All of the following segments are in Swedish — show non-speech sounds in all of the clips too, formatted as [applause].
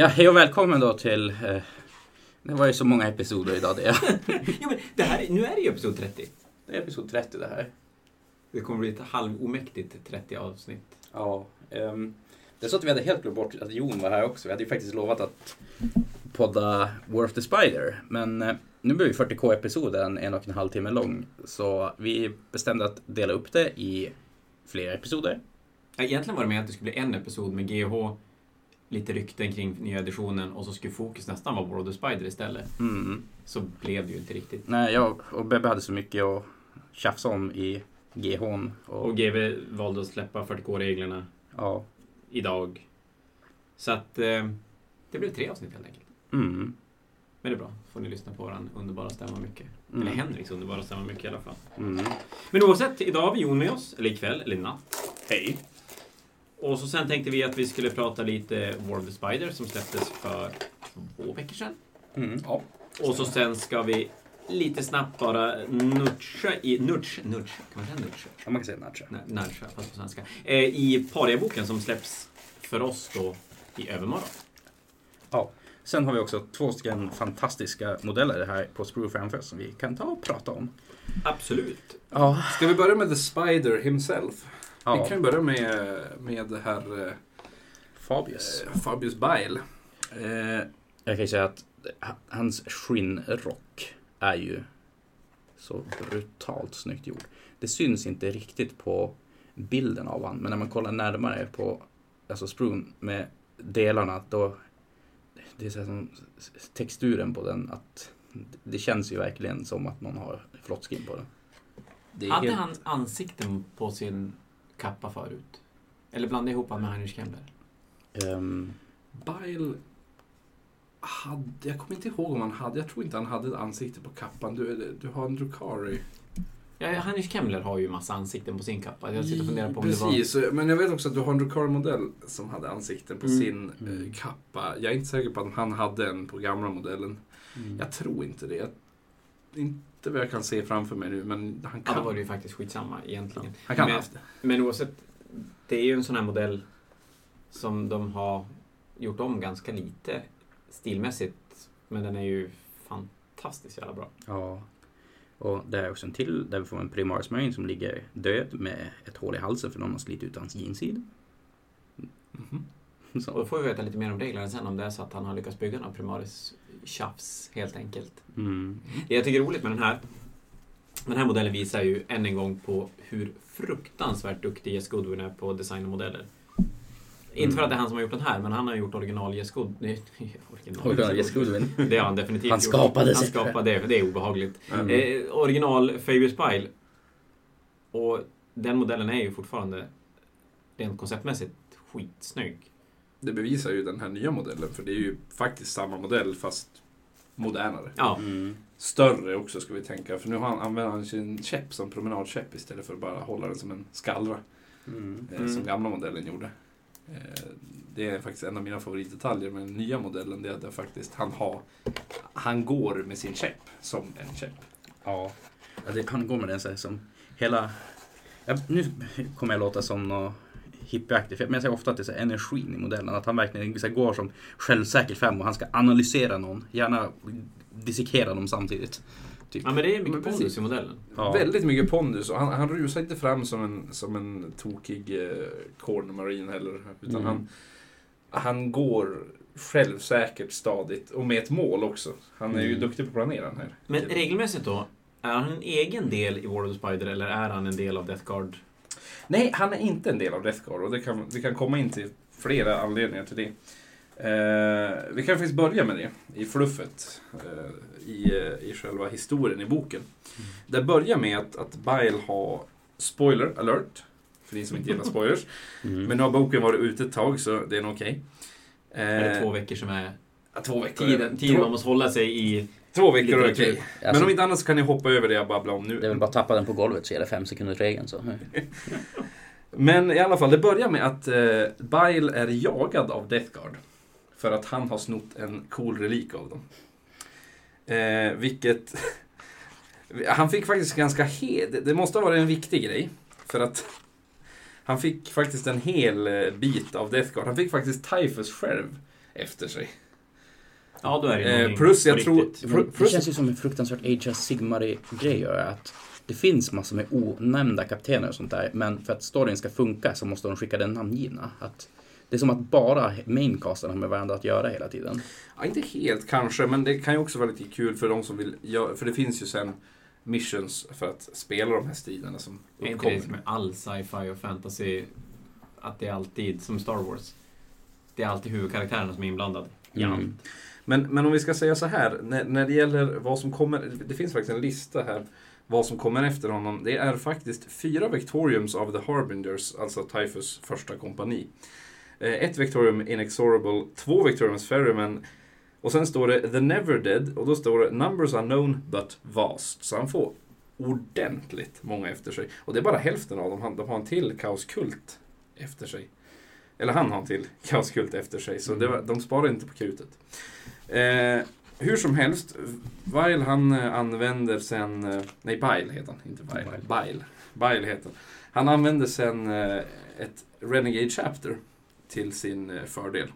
Ja, hej och välkommen då till... Eh, det var ju så många episoder idag det. [laughs] jo, men det här, nu är det ju episod 30. Det är episod 30 det här. Det kommer bli ett halvomäktigt 30 avsnitt. Ja. ehm, det är så att vi hade helt glömt bort att Jon var här också. Vi hade ju faktiskt lovat att podda War of the Spider. Men eh, nu blir vi 40k episoden en och en halv timme lång. Så vi bestämde att dela upp det i flera episoder. Ja, Egentligen var det med att det skulle bli en episod med GH, lite rykten kring nya editionen och så skulle fokus nästan vara of the Spider istället. Mm. Så blev det ju inte riktigt. Nej, jag och Bebbe hade så mycket att tjafsa om i GHn. Och, Och GV valde att släppa 40K-reglerna ja. idag. Så att eh, det blev tre avsnitt helt enkelt. Mm. Men det är bra. får ni lyssna på våran underbara stämma mycket. Mm. Eller Henriks underbara stämma mycket i alla fall. Mm. Men oavsett, idag har vi Jon med oss. Eller ikväll, eller natt. Hej. Och så sen tänkte vi att vi skulle prata lite War of the Spider som släpptes för två veckor sedan. Mm. Ja. Och så sen ska vi lite snabbt bara nudga i... Nudge, nudge, kan man säga nudge? Ja, man kan säga. Nej, Nudge, fast på svenska. Eh, I Paria-boken som släpps för oss då i övermorgon. Ja. Sen har vi också två stycken fantastiska modeller här på Sprue framför som vi kan ta och prata om. Absolut. Ja. Ska vi börja med The Spider himself? Vi ja. kan ju börja med, med här eh, Fabius. eh, Fabius Bile. Eh, Jag kan ju säga att hans skinnrock är ju så brutalt snyggt gjord. Det syns inte riktigt på bilden av han, men när man kollar närmare på alltså sprun med delarna då det är så här som texturen på den att det känns ju verkligen som att någon har flott skin på den. Det är Hade helt- han ansikten på sin kappa förut? Eller blandade ihop honom med Heinrich Kemmler? ehm, Bile hade, jag kommer inte ihåg om han hade, jag tror inte han hade ett ansikte på kappan. Du, du har en Drukari. Ja, Heinrich Kemmler har ju massa ansikten på sin kappa. Jag sitter och funderar på om det var... Precis, men jag vet också att du har en Drukari-modell som hade ansikten på Mm. sin Mm. eh, kappa. Jag är inte säker på att han hade en på gamla modellen. mm. Jag tror inte det. Jag, inte vad jag kan se framför mig nu, men han Ja, kan. då var det ju faktiskt skitsamma egentligen. Han kan Men- ha haft det. Men oavsett, det är ju en sån här modell som de har gjort om ganska lite stilmässigt. Men den är ju fantastiskt jävla bra. Ja. Och det är också en till där vi får en Primaris Marine som ligger död med ett hål i halsen för någon har slitit ut hans jeansid. Mhm. Och [laughs] Så. då får vi veta lite mer om reglerna sen om det är så att han har lyckats bygga någon primaris tjafs helt enkelt. Mm. Det jag tycker är roligt med den här den här modellen visar ju än en gång på hur fruktansvärt duktig Jess Goodwin är på att designa modeller. Inte för att det är han som har gjort den här, men han har gjort original Jess Good... nej, original. Original Jess Goodwin. Det har han definitivt Han skapade Han sig skapade det, det är obehagligt. Mm. Eh, original Fabius Bile. Och den modellen är ju fortfarande rent konceptmässigt skitsnygg. Det bevisar ju den här nya modellen, för det är ju faktiskt samma modell fast modernare. Ja, Mm. Större också ska vi tänka, för nu har han, använder han sin käpp som promenadkäpp istället för att bara hålla den som en skallra, Mm. eh, Mm. som gamla modellen gjorde. Eh, det är faktiskt en av mina favoritdetaljer med den nya modellen, det är att det faktiskt han har, han går med sin käpp som en käpp. Ja. ja det, han går med den så här som hela... Ja, nu kommer jag låta som något hippieaktigt, men jag säger ofta att det är så energin i modellen. Att han verkligen så här går som självsäker fem och han ska analysera någon. Gärna dissekera dem samtidigt. Typ. ja men det är mycket Men precis. pondus i modellen. Ja. Väldigt mycket pondus och han, han rusar inte fram som en, som en tokig eh, corner marine heller. Utan Mm. han, han går självsäkert stadigt och med ett mål också. Han är ju Mm. duktig på att planera den här. Men regelmässigt då, är han en egen del i War of Spider eller är han en del av Death Guard? Nej, han är inte en del av Death Guard och det kan, vi kan komma in till flera anledningar till det. Eh, vi kan faktiskt börja med det i fluffet. Eh, i, eh, I själva historien i boken. Det börjar med att, att Bile har spoiler alert. För ni som inte gillar spoilers. [laughs] Mm. Men nu har boken varit ute ett tag så det är nog okej. Är det Eh, två veckor som är två veckor. tiden, tiden man måste hålla sig i? Två veckor är okej. Alltså, Men om inte annat så kan ni hoppa över det jag babblar om nu. Det är väl bara att tappa den på golvet så är det fem sekunders regeln så. [laughs] Men i alla fall, det börjar med att eh, Bile är jagad av Death Guard. För att han har snott en cool relik av dem. Eh, vilket... [laughs] han fick faktiskt ganska hed... Det måste ha varit en viktig grej. För att han fick faktiskt en hel eh, bit av Death Guard. Han fick faktiskt Typhus själv efter sig. Ja, då är det Eh, plus jag tror-. Men det plus- känns ju som en fruktansvärt Age of Sigmar-grej att det finns massor med onämnda kaptener och sånt där, men för att storyn ska funka så måste de skicka den namngivna. Att det är som att bara maincasten har med varandra att göra hela tiden. Ja, inte helt kanske, men det kan ju också vara lite kul för de som vill göra, för det finns ju sen missions för att spela de här striderna som Är inte uppkommer. det som är all sci-fi och fantasy, att det är alltid, som Star Wars, det är alltid huvudkaraktärerna som är inblandade. Mm. Men, men om vi ska säga så här, när, när det gäller vad som kommer, det finns faktiskt en lista här, vad som kommer efter honom. Det är faktiskt fyra Vectoriums of the Harbingers, alltså Typhus första kompani. Eh, Ett Vectorium Inexorable, två Vectoriums Ferryman, och sen står det The Never Dead, och då står det Numbers Unknown but Vast. Så han får ordentligt många efter sig. Och det är bara hälften av dem, de har en till Kaoskult efter sig. Eller han har en till Kaoskult efter sig, så det var, de sparar inte på krutet. Eh, hur som helst, Vile han eh, använder sen, eh, nej Bile heter han, inte Vile, Bile. Bile heter han. Han använder sen ett Renegade Chapter till sin fördel.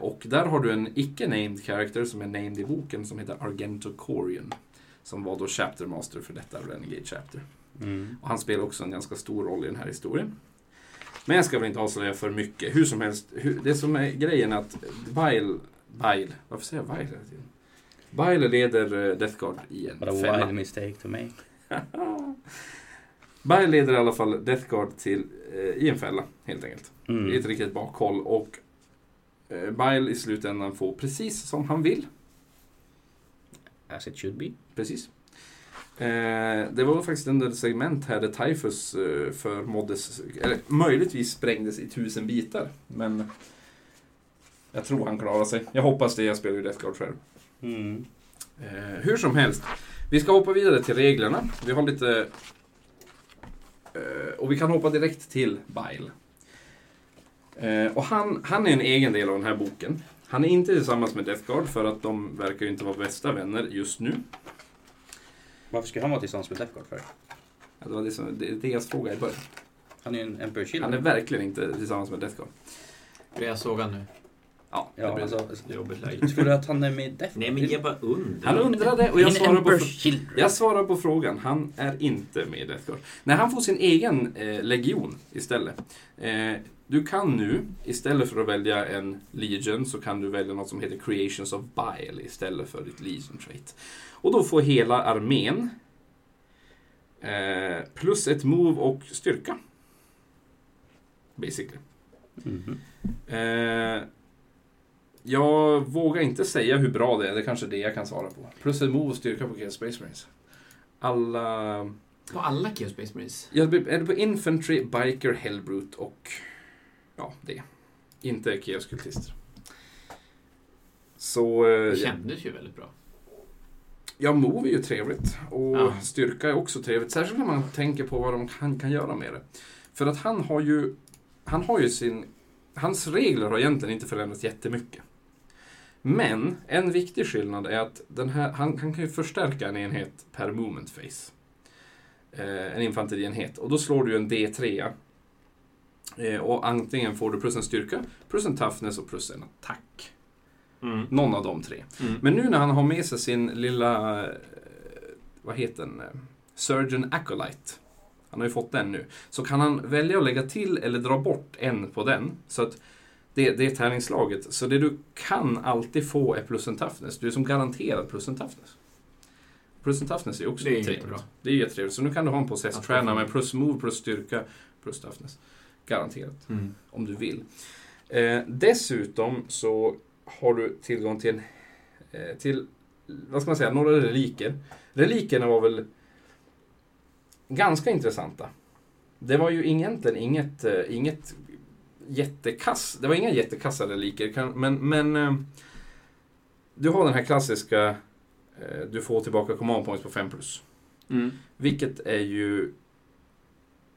Och där har du en icke-named character som är named i boken som heter Argento Corian. Som var då Chapter Master för detta Renegade Chapter. Mm. Och han spelar också en ganska stor roll i den här historien. Men jag ska väl inte avslöja för mycket. Hur som helst, det som är grejen är att Bile, Bile, varför säger jag Bile hela tiden? Bile leder eh, Death Guard i en What a wild mistake to make. Bile [laughs] leder i alla fall Death Guard till, eh, i en fälla, helt enkelt. Mm. I ett riktigt bakhåll. Och eh, Bile i slutändan får precis som han vill. As it should be. Precis. Eh, det var faktiskt under segment här där Typhus eh, förmåddes, eller möjligtvis sprängdes i tusen bitar. Men jag tror han klarar sig. Jag hoppas det, jag spelar ju Death Guard själv. Mm. Eh, hur som helst, vi ska hoppa vidare till reglerna. Vi har lite... Eh, och vi kan hoppa direkt till Bile. Eh, och han, han är en egen del av den här boken. Han är inte tillsammans med Death Guard för att de verkar ju inte vara bästa vänner just nu. Varför skulle han vara tillsammans med Death Guard för? Ja, Det var det, som, det, jag frågade i början. Han är ju en Emperor Shield. Han är verkligen inte tillsammans med Death Guard. Jag sågad nu? Ja, Ja, det blir så. alltså, Jobbigt läge. du att han är med Death Nej, men jag bara undrar. Han undrade och jag En svarar, på, jag svarar på frågan. Han är inte med i Death Guard. När han får sin egen eh, legion istället. Eh, du kan nu, istället för att välja en Legion, så kan du välja något som heter Creations of Bile istället för ditt Legion trait. Och då får hela armén eh, plus ett move och styrka. Basically. Mhm. Eh, jag vågar inte säga hur bra det är, det är kanske är det jag kan svara på. Plus en move och styrka på Chaos Space Marines. Alla... På alla Chaos Space Marines? Jag är det på Infantry, Biker, Hellbrute och... Ja, det. Inte Chaos Kultister. Så... Det Eh, ja, kändes ju väldigt bra. ja, move är ju trevligt. Och Ja. styrka är också trevligt. Särskilt när man tänker på vad de kan, kan göra med det. För att han har ju... Han har ju sin... Hans regler har egentligen inte förändrats jättemycket. Men en viktig skillnad är att den här, han, han kan ju förstärka en enhet per movement phase. Eh, en infanterienhet. Och då slår du en D3. Eh, och antingen får du plus en styrka, plus en toughness och plus en attack. Mm. Någon av de tre. Mm. Men nu när han har med sig sin lilla, eh, vad heter den, eh, Surgeon Acolyte. Han har ju fått den nu. Så kan han välja att lägga till eller dra bort en på den. Så att det, det är tärningsslaget. Så det du kan alltid få är plus en toughness. Du är som garanterad plus en toughness. Plus en toughness är också Det är trevligt. jättebra. Det är jättetrevligt. Så nu kan du ha en possessed Att tränare få- med plus move, plus styrka, plus toughness. Garanterat Mm. om du vill. Eh, dessutom så har du tillgång till, eh, till, vad ska man säga, några reliker. Relikerna var väl ganska intressanta. Det var ju egentligen inget, eh, inget jättekass, det var inga jättekassa reliker, men, men eh, du har den här klassiska, eh, du får tillbaka command points på 5 plus. Mm. Vilket är ju...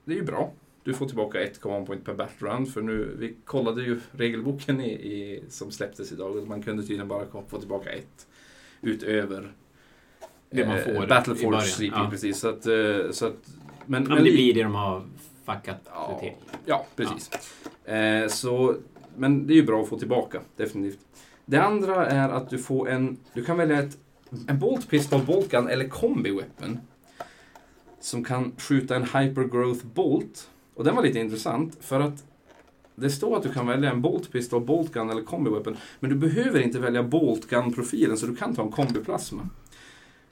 Det är ju bra. Du får tillbaka ett command point per battle round. För nu, vi kollade ju regelboken i, i, som släpptes idag och man kunde tydligen bara få tillbaka ett. Utöver Det man får Battle i Force början, CP, ja. precis. Så att, eh, så att, men, Ja, men det blir det de har fuckat Ja. det till. Ja, precis. Eh, så men det är ju bra att få tillbaka, definitivt. Det andra är att du får en, du kan välja ett, en Bolt Pistol, Bolt Gun eller Combi Weapon. Som kan skjuta en Hypergrowth Bolt. Och den var lite intressant för att det står att du kan välja en Bolt Pistol, Bolt Gun eller Combi Weapon. Men du behöver inte välja Bolt Gun-profilen så du kan ta en Combi Plasma.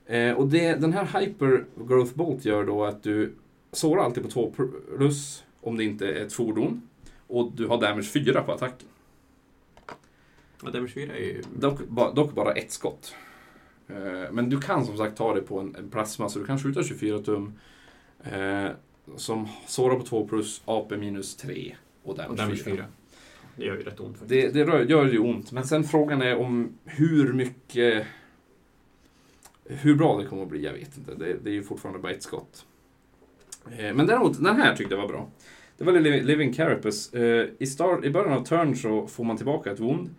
Eh, och det, den här Hyper Growth Bolt gör då att du sårar alltid på 2 plus om det inte är ett fordon. Och du har damage 4 på attacken. Ja, Damage 4 är ju... Dock, ba, dock bara ett skott. Eh, men du kan som sagt ta det på en, en plasma så du kan skjuta 24 tum. Eh, som sårar på 2 plus, AP minus 3 och damage, Och Damage 4. 4. Det gör ju rätt ont faktiskt. Det, det gör ju ont, men sen frågan är om hur mycket... Hur bra det kommer att bli, jag vet inte. Det, det är ju fortfarande bara ett skott. Eh, men däremot, den här tyckte jag var bra. Det var Living, Carapace. Eh, I, start, I början av turn så får man tillbaka ett wound.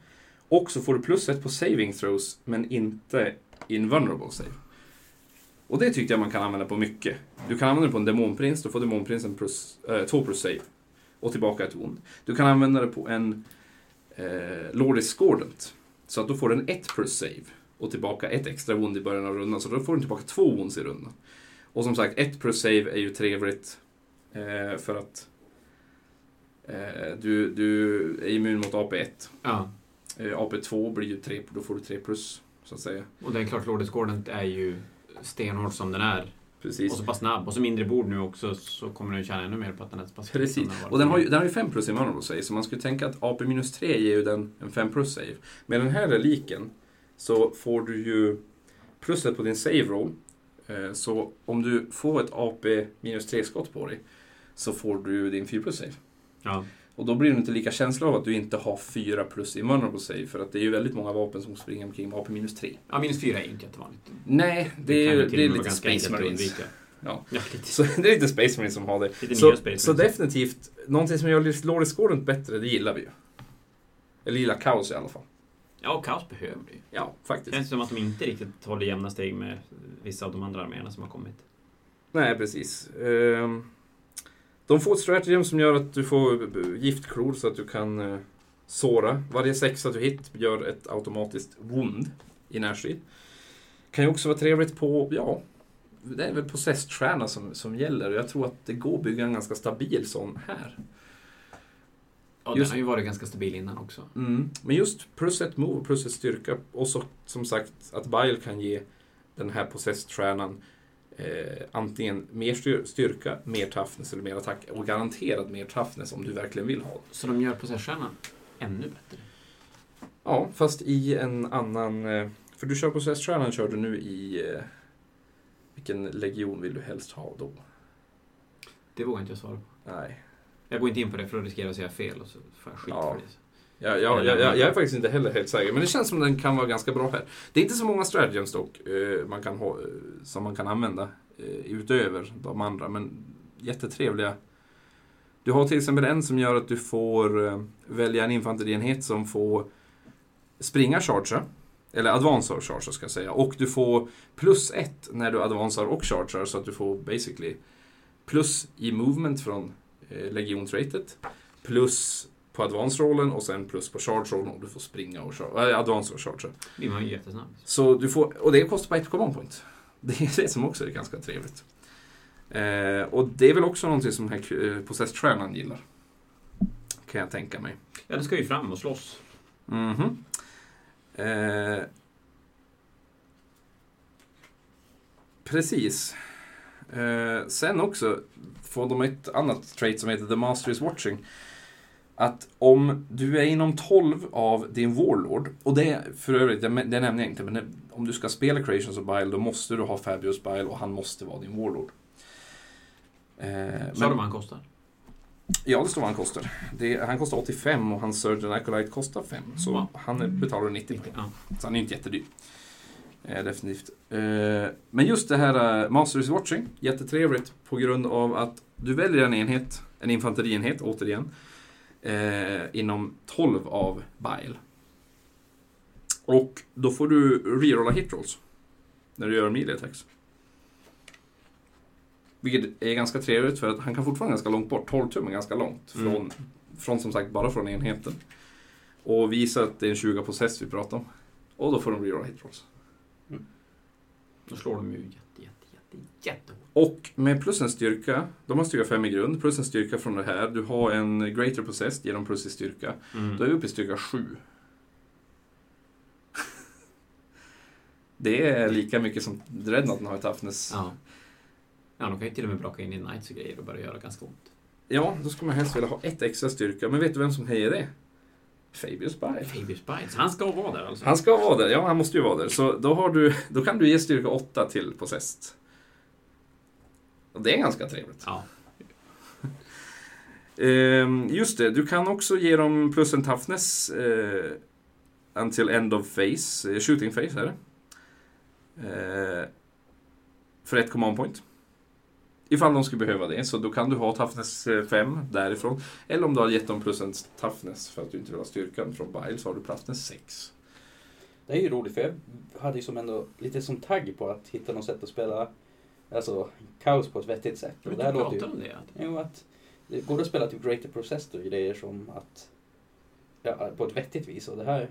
Och så får du plus ett på saving throws, men inte invulnerable save. Och det tyckte jag man kan använda på mycket. Du kan använda det på en demonprins, då får demonprinsen plus, äh, plus save. Och tillbaka ett wound. Du kan använda det på en äh, Lord Escordant. Så att då får den 1 plus save. Och tillbaka ett extra wound i början av rundan. Så då får den tillbaka två wounds i rundan. Och som sagt, 1 plus save är ju trevligt. Eh, för att eh, du, du är immun mot AP1. Ja. Eh, AP2 blir ju 3, då får du 3 plus. Så att säga. Och det är klart, Lord Discordant är ju stenhård som den är. Precis. Och så pass snabb. Och så mindre bord nu också så kommer den tjäna ännu mer på att den är så pass Precis. Och den har ju, den har ju 5 plus i vulnerable save, så man skulle tänka att AP minus 3 ger ju den en 5 plus save. Med den här reliken så får du ju pluset på din save roll. Eh, Så om du får ett AP minus 3 skott på dig så får du din 4 plus save. Ja. Och då blir du inte lika känslig av att du inte har 4 plus i vulnerable save för att det är ju väldigt många vapen som springer omkring med AP minus 3. ja, minus 4 är ju inte jättevanligt. Nej, det, är, kan ju- det är lite Space Marines. Ja. [laughs] Ja. Så det är lite Space Marines som har det. Lite Så, så definitivt, någonting som gör Discordant bättre, det gillar vi ju. Eller gillar kaos i alla fall. Ja, och kaos behöver det ju. Ja, Det faktiskt. känns som att de inte riktigt håller jämna steg med vissa av de andra arméerna som har kommit. Nej, precis. Ehm, De får ett strategem som gör att du får giftklor så att du kan eh, såra. Varje sexa du hit gör ett automatiskt wound i närstrid. Kan ju också vara trevligt på, ja, det är väl possessed-stjärna som, som gäller. Jag tror att det går att bygga en ganska stabil sån här. Ja, Just- den har ju varit ganska stabil innan också. Mm. Men just plus ett move, plus ett styrka och så som sagt att Bile kan ge den här possessed-stjärnan eh, antingen mer styr- styrka, mer toughness eller mer attack och garanterad mer toughness om du verkligen vill ha det. Så de gör possesstjärnan ännu bättre. Ja, fast i en annan... Eh, för du kör possessed-stjärnan kör du nu i... Eh, vilken legion vill du helst ha då? Det vågar inte jag svara på. Nej. Jag går inte in på det för att riskera att säga fel och så får jag skit Ja. för det. Jag, jag, jag, jag, jag är faktiskt inte heller helt säker, men det känns som den kan vara ganska bra här. Det är inte så många strategems dock, eh, man kan ha, eh, som man kan använda eh, utöver de andra, men jättetrevliga. Du har till exempel en som gör att du får välja en infanterienhet som får springa chargea, eller advansa chargea ska jag säga, och du får plus ett när du advansar och chargear så att du får basically plus i movement från eh, legiontratet, plus på advance-rollen och sen plus på charge-rollen och du får springa och charge, äh, advance och charge. blir man ju jättesnabb. Så du får, och det kostar bara ett command point. [laughs] Det är det som också är ganska trevligt. Eh, och det är väl också någonting som den här eh, Possessed-stjärnan gillar. Kan jag tänka mig. Ja, den ska ju fram och slåss. Mhm. Eh, precis. Eh, sen också får de ett annat trait som heter The Master is watching. Att om du är inom 12 av din Warlord, och det för övrigt, det, det nämnde jag inte, men det, om du ska spela Creations of Bile då måste du ha Fabius Bile och han måste vara din Warlord. Eh, Sa du vad han kostar? Ja, det står vad han kostar. Det, han kostar 85 och hans Surgeon Acolyte kostar 5. Så Wow. han betalar 90 poäng. Ja. Så han är inte jättedyr. Eh, definitivt. Eh, men just det här uh, Master is Watching, jättetrevligt på grund av att du väljer en enhet, en infanterienhet återigen, eh, inom 12 av Bile. Och då får du rerolla hitrolls när du gör melee attacks. Vilket är ganska trevligt för att han kan fortfarande ganska långt bort. 12 tum är ganska långt. Från, Mm. från som sagt bara från enheten. Och visa att det är en 20 possess vi pratar om. Och då får de reroll hit rolls. Då slår de ju jätte, jätte, jätte, jättehårt. Och med plus en styrka, de har styrka 5 i grund, plus en styrka från det här. Du har en greater possessed, ger dem plus i styrka. Mm. Då är vi uppe i styrka 7. [laughs] Det är lika mycket som Dreadnoughten har i toughness. Ja. Ja, de kan ju till och med braka in i Knights och grejer och börja göra ganska ont. Ja, då skulle man helst vilja ha ett extra styrka. Men vet du vem som höjer det? Fabius Bile. Fabius Biles, han ska vara där alltså. Han ska vara där, ja han måste ju vara där. Så då, har du, då kan du ge styrka 8 till Possessed. Och det är ganska trevligt. Ja. [laughs] Ehm, just det, du kan också ge dem plus en toughness eh, until end of phase. Eh, shooting phase är det. Eh, för ett command point. Ifall de skulle behöva det, så då kan du ha toughness 5 därifrån. Eller om du har gett dem plus en toughness för att du inte vill ha styrkan från Bile så har du toughness 6. Det är ju roligt för jag hade ju som ändå lite som tagg på att hitta något sätt att spela alltså, kaos på ett vettigt sätt. Jag Och det inte här prata låter ju... om det. att- Jo, att det går att spela typ Greater Processor och grejer som att... Ja, på ett vettigt vis. Och det här...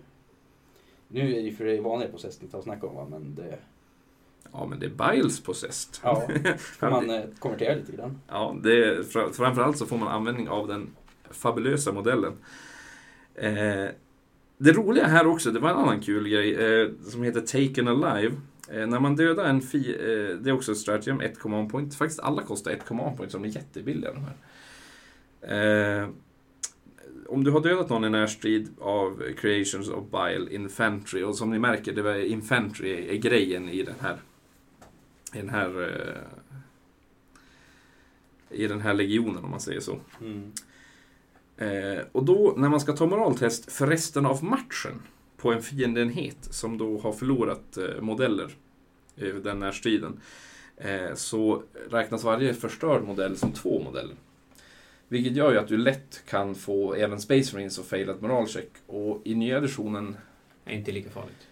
Nu är det ju för det vanliga Processor inte att snacka om men det... Ja, men det är Biles Possessed. Ja, [laughs] får man eh, konvertera lite grann. Ja, det är, fra- framförallt så får man användning av den fabulösa modellen. Eh, det roliga här också, det var en annan kul grej eh, som heter Taken Alive. Eh, när man dödar en fi, eh, det är också ett stratagem, ett command point. Faktiskt alla kostar ett command point, så de är jättebilliga de här. Eh, om du har dödat någon i närstrid av Creations of Bile Infantry, och som ni märker, det var Infantry är grejen i den här i den här eh, i den här legionen om man säger så. Mm. Eh, och då när man ska ta moraltest för resten av matchen på en fiendeenhet som då har förlorat eh, modeller i den här striden eh, så räknas varje förstörd modell som två modeller. Vilket gör ju att du lätt kan få även Space Marines att faila ett moralcheck. Och i nya editionen, är inte lika farligt.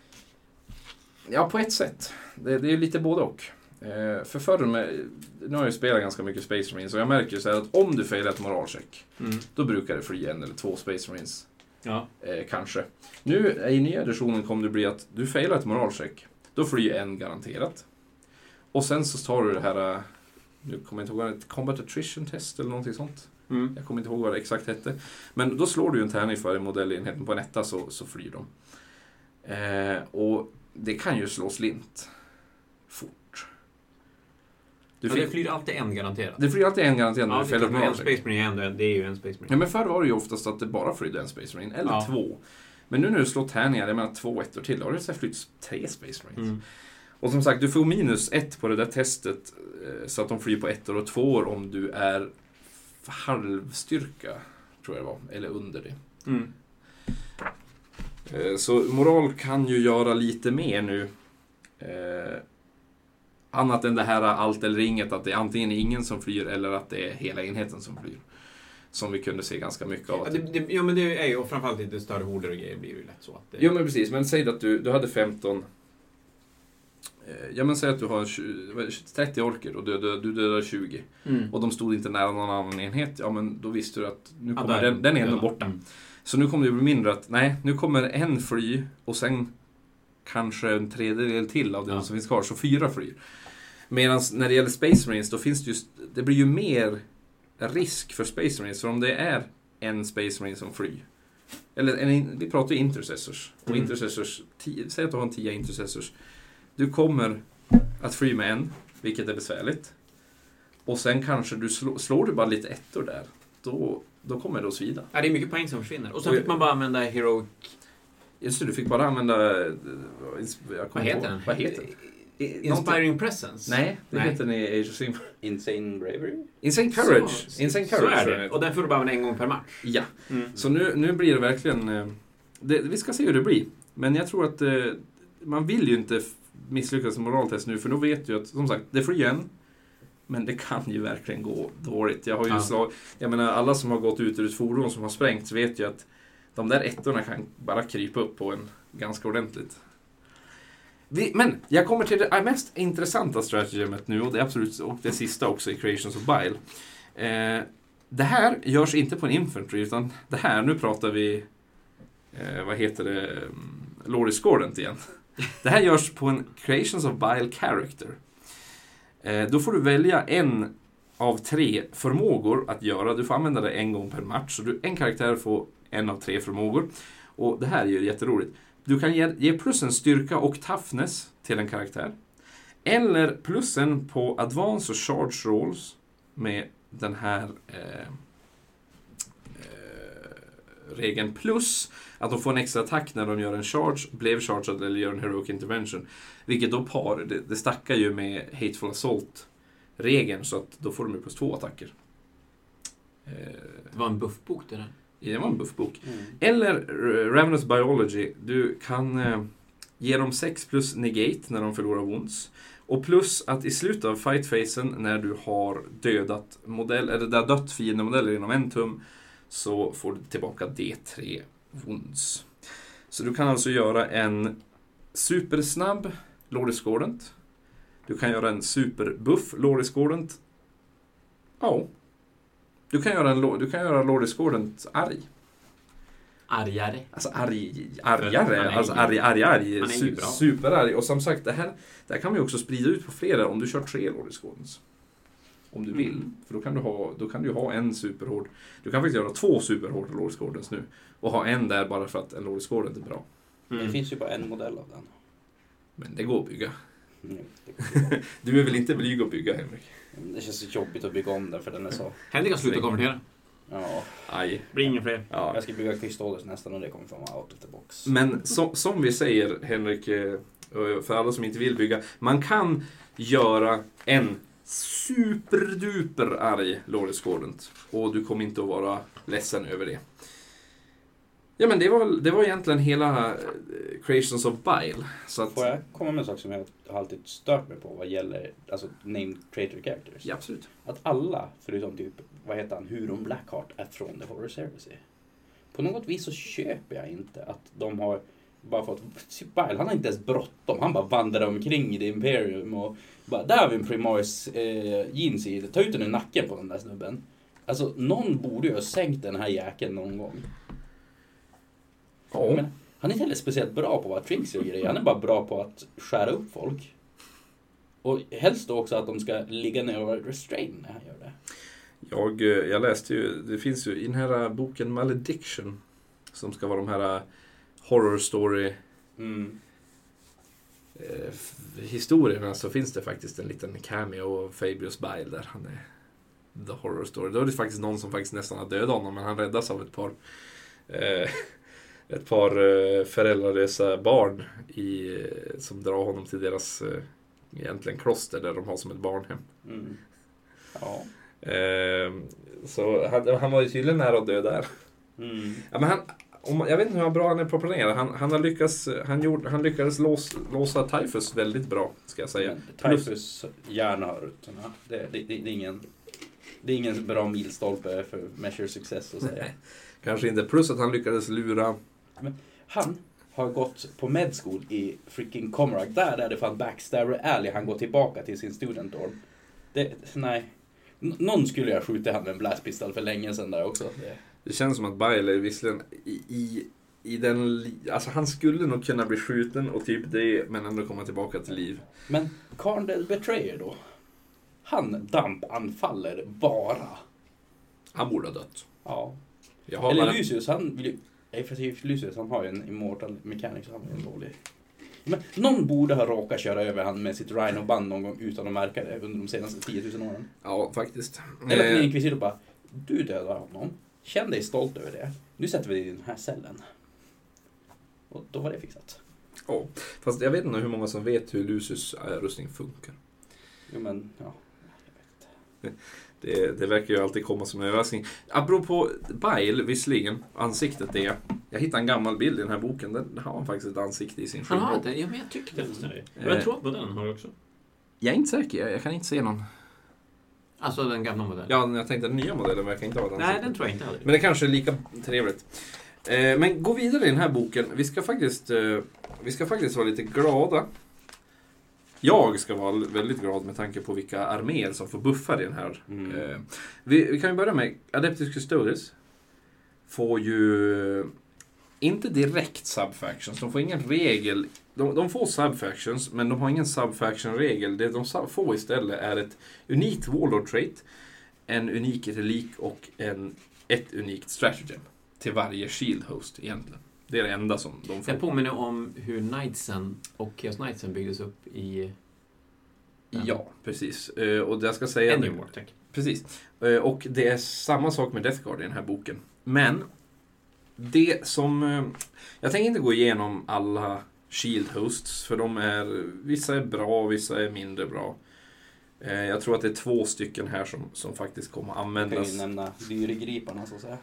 ja på ett sätt. Det, det är lite både och. Eh, för förr med, nu har jag ju spelat ganska mycket Space Marines och jag märker ju så här att om du failar ett moralcheck Mm. då brukar det fly en eller två Space Marines. Ja. Eh, kanske. Nu i nya editionen kommer det bli att du failar ett moralcheck. Då flyr en garanterat. Och sen så tar du det här, eh, nu kommer jag inte ihåg, ett Combat Attrition Test eller någonting sånt. Mm. Jag kommer inte ihåg vad det exakt hette. Men då slår du ju en tärning för modellenheten på en etta så, så flyr de. Eh, och det kan ju slå slint. Du det flyr alltid en garanterat. det flyr alltid en garanterat när Ja, du klart, men en. Space Marine är ändå, det är ju en Space Marine. Ja, men förr var det ju oftast att det bara flydde en Space Marine, eller Ja. två. Men nu när du slår tärningar, jag menar två ettor till, då har det flytt tre Space Marines. Mm. Och som sagt, du får minus ett på det där testet, eh, så att de flyr på ettor och tvåor om du är halvstyrka, tror jag det var, eller under det. Mm. Eh, Så moral kan ju göra lite mer nu. Annat än det här allt eller inget, att det är antingen ingen som flyr eller att det är hela enheten som flyr. Som vi kunde se ganska mycket av. Ja, det, det, ja, men det är ju, och framförallt lite större horder och grejer blir ju lätt så att det... Jo men precis, men säg att du, du hade 15 eh, Ja men säg att du har 20, vad är det, 30 orker och du, du, du dödar 20 Mm. och de stod inte nära någon annan enhet, ja men då visste du att nu Ja, kommer där- den, den där. borta. Mm. Så nu kommer det bli mindre att, nej, nu kommer en fly och sen kanske en tredjedel till av den Ja. som finns kvar, så fyra flyr. Medan när det gäller Space Marines, då finns det just, det blir ju mer risk för Space Marines, för om det är en Space Marine som flyr, eller en, vi pratar ju intercessors, och Mm. intercessors, tio, säg att du har en 10 intercessors, du kommer att fly med en, vilket är besvärligt, och sen kanske du slår, slår du bara lite ettor där, då, då kommer det att svida. Ja, det är mycket poäng som försvinner. Och sen Och- fick man bara använda Heroic... Just det, du fick bara använda... eh, Jag Vad heter den? Vad heter den? Inspiring Presence? Nej, det Nej. heter den i Age of Sigmar. Insane Bravery? Insane Courage. Så, Insane så Courage. är tror jag det. Och den får du bara en gång per match. Ja, Mm. så nu, nu blir det verkligen... eh, Det, vi ska se hur det blir. Men jag tror att eh, man vill ju inte misslyckas med moraltest nu, för då vet du att, som sagt, det får igen. Men det kan ju verkligen gå dåligt. Jag har ju Ja. slag, jag menar, alla som har gått ut ur ett fordon som har sprängts vet ju att de där ettorna kan bara krypa upp på en ganska ordentligt. Vi, men jag kommer till det mest intressanta stratagemet nu och det är absolut och det sista också i Creations of Bile. Eh, det här görs inte på en infantry utan det här, nu pratar vi eh, vad heter det, mm, Lord Discordant igen. [laughs] Det här görs på en Creations of Bile Character. Eh, då får du välja en av tre förmågor att göra. Du får använda det en gång per match. Så du, en karaktär får en av tre förmågor. Och det här är ju jätteroligt. Du kan ge, ge plus en styrka och toughness till en karaktär. Eller plussen på advance och charge rolls med den här eh, eh, regeln. Plus att de får en extra attack när de gör en charge, blev charged eller gör en heroic intervention. Vilket då par, det, det stackar ju med hateful assault-regeln så att då får de ju plus två attacker. Eh, Det var en buffbok det där det var en buffbok. Mm. Eller eh, Ravenous Biology. Du kan eh, ge dem 6 plus negate när de förlorar wounds. Och plus att i slutet av fightphasen när du har dödat modell, eller där dött fiendemodeller inom en tum så får du tillbaka D3 wounds. Så du kan alltså göra en supersnabb Lord Discordant. Du kan göra en superbuff Lord Discordant. Ja. Du kan göra, en, du kan göra Lord Discordant arg. Argare. Alltså arg, argare, är alltså ju- arg, arg, arg. ju Su, superarg. Och som sagt, det här, det här kan vi också sprida ut på flera om du kör tre Lord Discordants. Om du vill. Mm. För då kan, du ha, då kan du ha en superhård. Du kan faktiskt göra två superhårda Lord Discordants nu. Och ha en där bara för att en Lord Discordant är bra. Det finns ju bara en modell av den. Men det går att bygga. Mm, det- [laughs] Du är väl inte blyg att bygga, Henrik? Det känns så jobbigt att bygga om den för den är så... Henrik har slutat konvertera. Ja, Aj. Blir ingen fler. Ja. jag ska bygga Crystallers nästan och det kommer från out of the box. Men så, som vi säger, Henrik, eh, för alla som inte vill bygga. Man kan göra en superduper arg Lord Discordant. Och du kommer inte att vara ledsen över det. Ja men det var, det var egentligen hela eh, Creations of Bile. Så att, Får jag komma med en sak som jag har alltid stört mig på vad gäller alltså, named traitor characters? Ja, absolut. Att alla, förutom typ, vad heter han, Huron Blackheart, är från The Horror Service. På något vis så köper jag inte att de har bara fått... Typ Bile, han har inte ens bråttom. Han bara vandrar omkring i The Imperium och bara, där har vi en Primaris eh, jeans i. Ta ut den i nacken på den där snubben. Alltså, någon borde ju ha sänkt den här jäkeln någon gång. Ja. Men han är inte heller speciellt bra på att vara tricksy och grejer. Han är bara bra på att skära upp folk. Och helst då också att de ska ligga ner och vara restrain när han gör det. Jag, eh, jag läste ju, det finns ju i den här boken Malediction. Som ska vara de här eh, horror story Mm. eh, historierna så finns det faktiskt en liten cameo av Fabius Bile där han är the horror story. Då är det faktiskt någon som faktiskt nästan har dödat honom men han räddas av ett par eh, ett par eh, föräldralösa barn i, eh, som drar honom till deras eh, egentligen kloster där de har som ett barnhem. Mm. Ja. Så han, han var ju tydligen nära att dö där. Mm. Ja, men han, om, jag vet inte hur bra han är proportionerad. Han, han, har lyckats, han, gjorde, han lyckades lås, låsa Typhus väldigt bra, ska jag säga. Men Typhus hjärnharutterna, det, det, det, det, är ingen, det är ingen bra milstolpe för Measure Success att säga. [laughs] Kanske inte. Plus att han lyckades lura... Han har gått på med school i freaking Comrag. Där är det fan Backstabber Alley han går tillbaka till sin student dorm. Det, nej. N- någon skulle jag skjutit han med en blastpistol för länge sedan där också. Det. Det känns som att Bile är visserligen i, i, i den... Alltså han skulle nog kunna bli skjuten och typ det, men ändå komma tillbaka till liv. Men the Betrayer då? Han dampanfaller bara. Han borde ha dött. Ja. Eller bara... Lucius, han vill ju... Nej, för Lucius han har ju en immortal mechanic så han är en dålig. Men någon borde ha råkat köra över han med sitt Rhino-band någon gång utan att märka det under de senaste 10 000 åren. Ja, faktiskt. Eller att Eh, en inkvisitor bara, du dödar honom. Känn dig stolt över det. Nu sätter vi dig i den här cellen. Och då var det fixat. ja, fast jag vet inte hur många som vet hur Lucius eh, rustning funkar. Jo men, ja. [laughs] Det, det verkar ju alltid komma som en överraskning. Apropå Bile, visserligen, ansiktet det. Jag hittade en gammal bild i den här boken. Där har han faktiskt ett ansikte i sin Han har skinnrock. det? Ja, men jag tyckte nästan det. Eh. Jag tror att modellen har det också. Jag är inte säker, jag, jag kan inte se någon. Alltså den gamla modellen. Ja, jag tänkte den nya modellen verkar inte ha ansikte. Nej, den tror jag inte hade. Men det kanske är lika trevligt. Eh, men gå vidare i den här boken. Vi ska faktiskt, eh, vi ska faktiskt vara lite glada. Jag ska vara väldigt glad med tanke på vilka arméer som får buffar i den här. Mm. Eh, vi, vi kan ju börja med Adeptus Custodes. Får ju inte direkt subfactions. De får ingen regel. De, de får subfactions, men de har ingen subfaction-regel. Det de får istället är ett unikt warlord trait, en unik relik och en, ett unikt stratagem. Till varje shield host egentligen. Det är det enda som de får. Det påminner om hur Knightsen och Chaos Knightsen byggdes upp i Ja, precis. Eh, och jag ska säga... Any War Tech. Precis. Eh, Och det är samma sak med Death Guard i den här boken. Men det som... eh, Jag tänker inte gå igenom alla Shield Hosts, för de är... Vissa är bra, vissa är mindre bra. Jag tror att det är två stycken här som, som faktiskt kommer att Jag kan användas. ju nämna dyregriparna så att säga.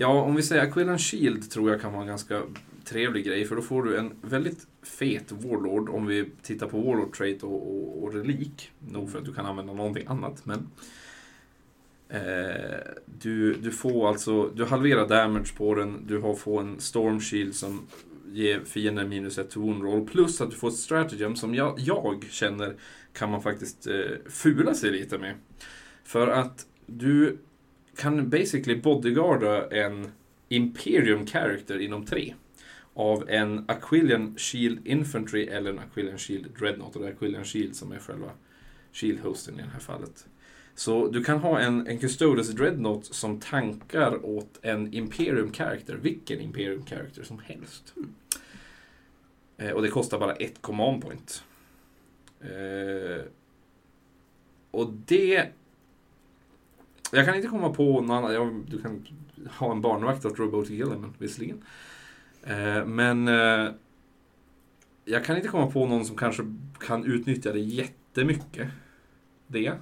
Ja, om vi säger Aquillan Shield tror jag kan vara en ganska trevlig grej, för då får du en väldigt fet Warlord om vi tittar på Warlord Trait och, och, och Relik. Nog för att du kan använda någonting annat, men eh, du, du får alltså, du halverar damage på den, du har, får en Storm Shield som ger fienden minus ett to wound roll, plus att du får ett stratagem som jag, jag känner kan man faktiskt eh, fula sig lite med. För att du kan basically bodyguarda en Imperium character inom tre. Av en Aquilian Shield Infantry eller en Aquilian Shield Dreadnought. Och det är Aquilian Shield som är själva Shield Hosten i det här fallet. Så du kan ha en, en Custodius Dreadnought som tankar åt en Imperium character. Vilken Imperium character som helst. Eh, och det kostar bara ett command point. Eh, och det jag kan inte komma på någon annan. Ja, du kan ha en barnvakt åt Robotic Gilliman, visserligen. Eh, men eh, jag kan inte komma på någon som kanske kan utnyttja det jättemycket. Det.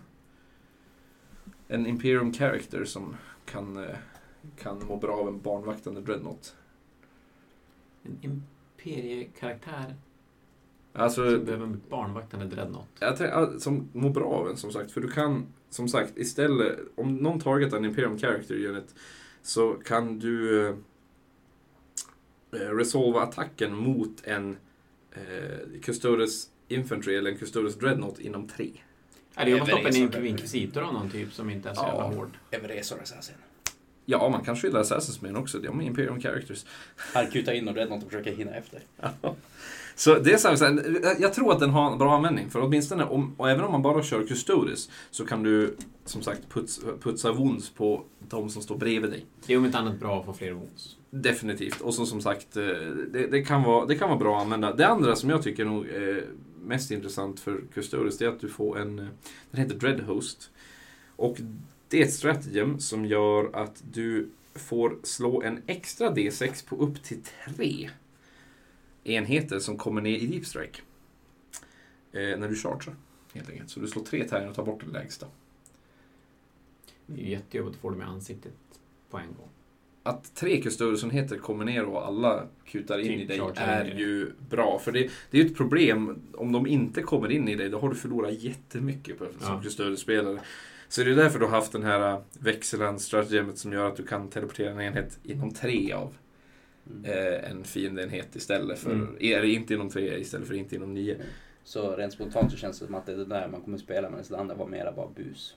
En Imperium Character som kan, eh, kan må bra av en barnvaktande Dreadnought. En imperiekaraktär Alltså, behöver en barnvaktande dreadnought. Jag ja, som mår bra av en som sagt. För du kan, som sagt, istället, om någon targetar en Imperium Character Unit så kan du eh, resolva attacken mot en eh, Custodes Infantry eller en Custodes Dreadnought inom tre. Ja, det är att stoppa en inkvisitor av någon typ som inte är så Ja. jävla hård. Everesor Assassin. Ja, man kan skylla Assassins med också. De är Imperium Characters. Han kutar in och Dreadnought och försöker hinna efter. [laughs] [laughs] Så det är så här, jag tror att den har en bra användning. För åtminstone, om, och även om man bara kör Custodes, så kan du som sagt puts, putsa wounds på de som står bredvid dig. Det är om inte annat bra att få fler wounds. Definitivt. Och så som sagt, eh, det, det, kan vara, det kan vara bra att använda. Det andra som jag tycker nog är mest intressant för Custodes, det är att du får en, den heter Dreadhost. Och det är ett stratagem som gör att du får slå en extra D6 på upp till tre enheter som kommer ner i Deep Strike. Eh, när du chargear, helt enkelt. Så du slår tre tärningar och tar bort det lägsta. Det är ju jättejobbigt att få dem i ansiktet på en gång. att tre Custodius-enheter kommer ner och alla kutar in Typ i dig är in. ju bra. För det, det är ju ett problem. Om de inte kommer in i dig, då har du förlorat jättemycket på, som Ja. Custodius-spelare. Så det är därför du har haft den här växelhands-stratagemet som gör att du kan teleportera en enhet inom tre av. eh, en fiendeenhet istället för, Mm. eller inte inom tre istället för inte inom nio. Så rent spontant så känns det som att det är det där man kommer spela medan det andra var mera bara bus.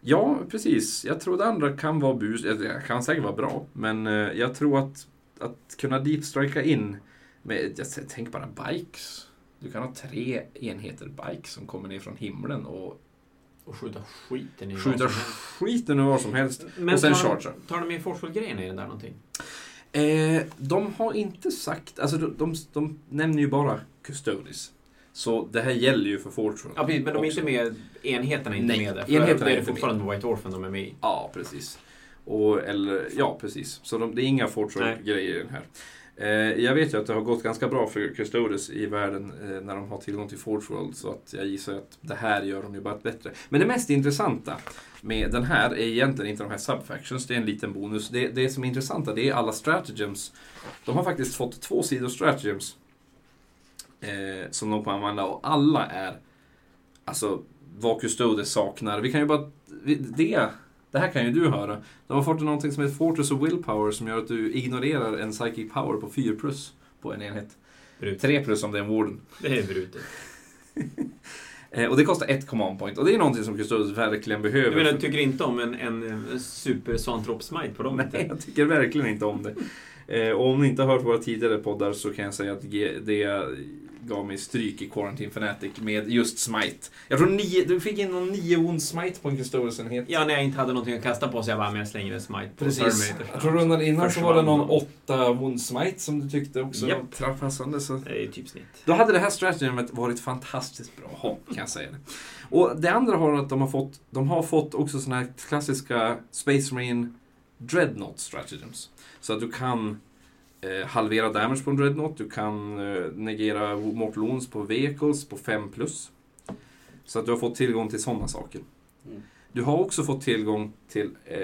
Ja, precis. Jag tror det andra kan vara bus. Det kan säkert vara bra. Men eh, jag tror att, att kunna deepstrika in med, jag tänk bara bikes. Du kan ha tre enheter bikes som kommer ner från himlen och Och skjuta skiten i vad skjuta som helst. skiten ur vad som helst. Men och sen tar, chargea. tar de med forceful-grejerna i den där någonting? Eh, de har inte sagt, alltså de, de, de nämner ju bara Custodis. Så det här gäller ju för Fortune. Ja, precis, men de är också. inte med, enheterna är inte Nej, med där. För enheterna är är fortfarande White Orphan de är med i. Ja, precis. Och, eller, ja, precis. Så de, det är inga Fortune-grejer i den här. Eh, jag vet ju att det har gått ganska bra för Custodes i världen eh, när de har tillgång till Forge World, så att jag gissar att det här gör de ju bara bättre. Men det mest intressanta med den här är egentligen inte de här subfactions, det är en liten bonus. Det, det som är intressanta det är alla strategems. De har faktiskt fått två sidor strategems eh, som de kan använda och alla är alltså vad Custodes saknar. Vi kan ju bara... Det, det här kan ju du höra. De har fått någonting som heter Fortress of Willpower som gör att du ignorerar en Psychic Power på 4 plus på en enhet. Brutet. 3 plus om det är en Warden. Det är brutet. [laughs] Eh, och det kostar ett command point. Och det är någonting som Custodes verkligen behöver. Du menar, du tycker inte om en, en, super Svantrop Smite på dem? Nej, jag tycker verkligen inte om det. Eh, och om ni inte har hört våra tidigare poddar så kan jag säga att det gav mig stryk i Quarantine Fanatic med just Smite. Jag tror nio, du fick in någon nio wound Smite på en Custodes-enhet. Ja, när jag inte hade någonting att kasta på så jag bara, men jag slänger en Smite på Precis. Terminator. Jag tror rundan innan så var det någon åtta wound Smite som du tyckte också Japp. var trapphassande. Så. Det är typ snitt. Då hade det här strategemet varit fantastiskt bra kan jag säga det. Och det andra har att de har fått, de har fått också såna här klassiska Space Marine Dreadnought stratagems. Så att du kan eh, halvera damage på en Dreadnought, du kan eh, negera mortal wounds på vehicles på 5 plus. Så att du har fått tillgång till sådana saker. Mm. Du har också fått tillgång till eh,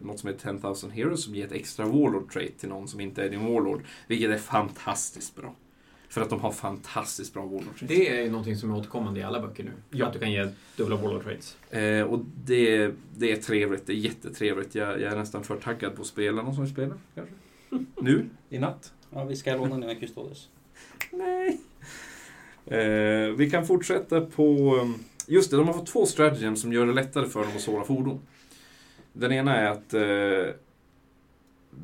något som heter 10,000 Heroes som ger ett extra Warlord trait till någon som inte är din Warlord. Vilket är fantastiskt bra. För att de har fantastiskt bra Warlord traits. Det är ju någonting som är återkommande i alla böcker nu. Ja. Att du kan ge dubbla Warlord Trades. Eh, och det, det är trevligt, det är jättetrevligt. Jag, jag är nästan för taggad på att spela någon som vill spela, kanske. [laughs] Nu, i natt. Ja, vi ska låna dina Custodes. [laughs] Nej. Eh, vi kan fortsätta på... um, Just det, de har fått två stratagems som gör det lättare för dem att såra fordon. Den ena är att eh,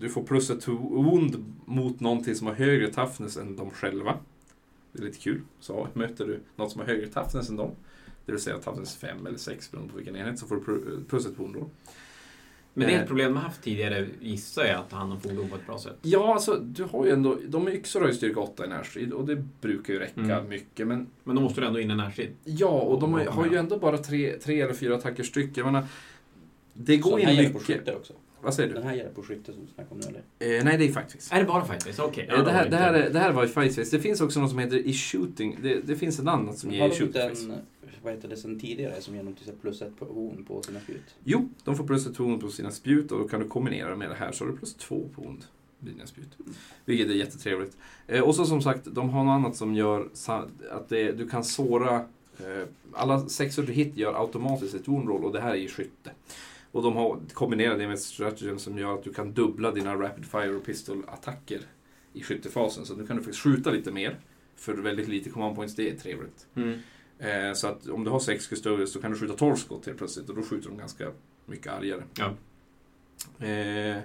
du får plus ett wound mot någonting som har högre toughness än de själva. Det är lite kul. Så möter du något som har högre toughness än dem, det vill säga toughness 5 eller 6 beroende på vilken enhet, så får du pl- plus ett wound då. Men det är Eh. ett problem de har haft tidigare, gissar jag, att ta hand om fordon på ett bra sätt. Ja, alltså du har ju ändå, de yxor har ju styrka 8 i närstrid och det brukar ju räcka Mm. mycket. Men Men då måste du ändå in i närstrid. Ja, och de har, ju- har ju ändå bara tre, tre eller fyra attacker styck. Jag menar, det Så går den här in gäller på mycket. skytte också. Vad säger Den du? här gäller på skytte som du snackade om nu eller? Eh, nej, det är faktiskt. Är det bara Fightface? Okej. Eh, det, här, det, här är, det här var i Fightface. Det finns också något som heter i shooting. Det, det finns ett annat som ger Har i vad heter det sen tidigare, som ger dem till plus ett på horn på sina spjut? Jo, de får plus ett ton på sina spjut och då kan du kombinera med det här så har du plus två på vid dina spjut. Vilket är jättetrevligt. Eh, och så som sagt, de har något annat som gör att det, du kan såra eh, alla sexor du hit gör automatiskt ett wound roll och det här är i skytte. Och de har kombinerat det med ett stratagem som gör att du kan dubbla dina rapid fire och pistol-attacker i skyttefasen. Så nu kan du faktiskt skjuta lite mer för väldigt lite command points. Det är trevligt. Mm. Eh, så att om du har sex custodians så kan du skjuta 12 skott helt plötsligt och då skjuter de ganska mycket argare. Ja. Eh,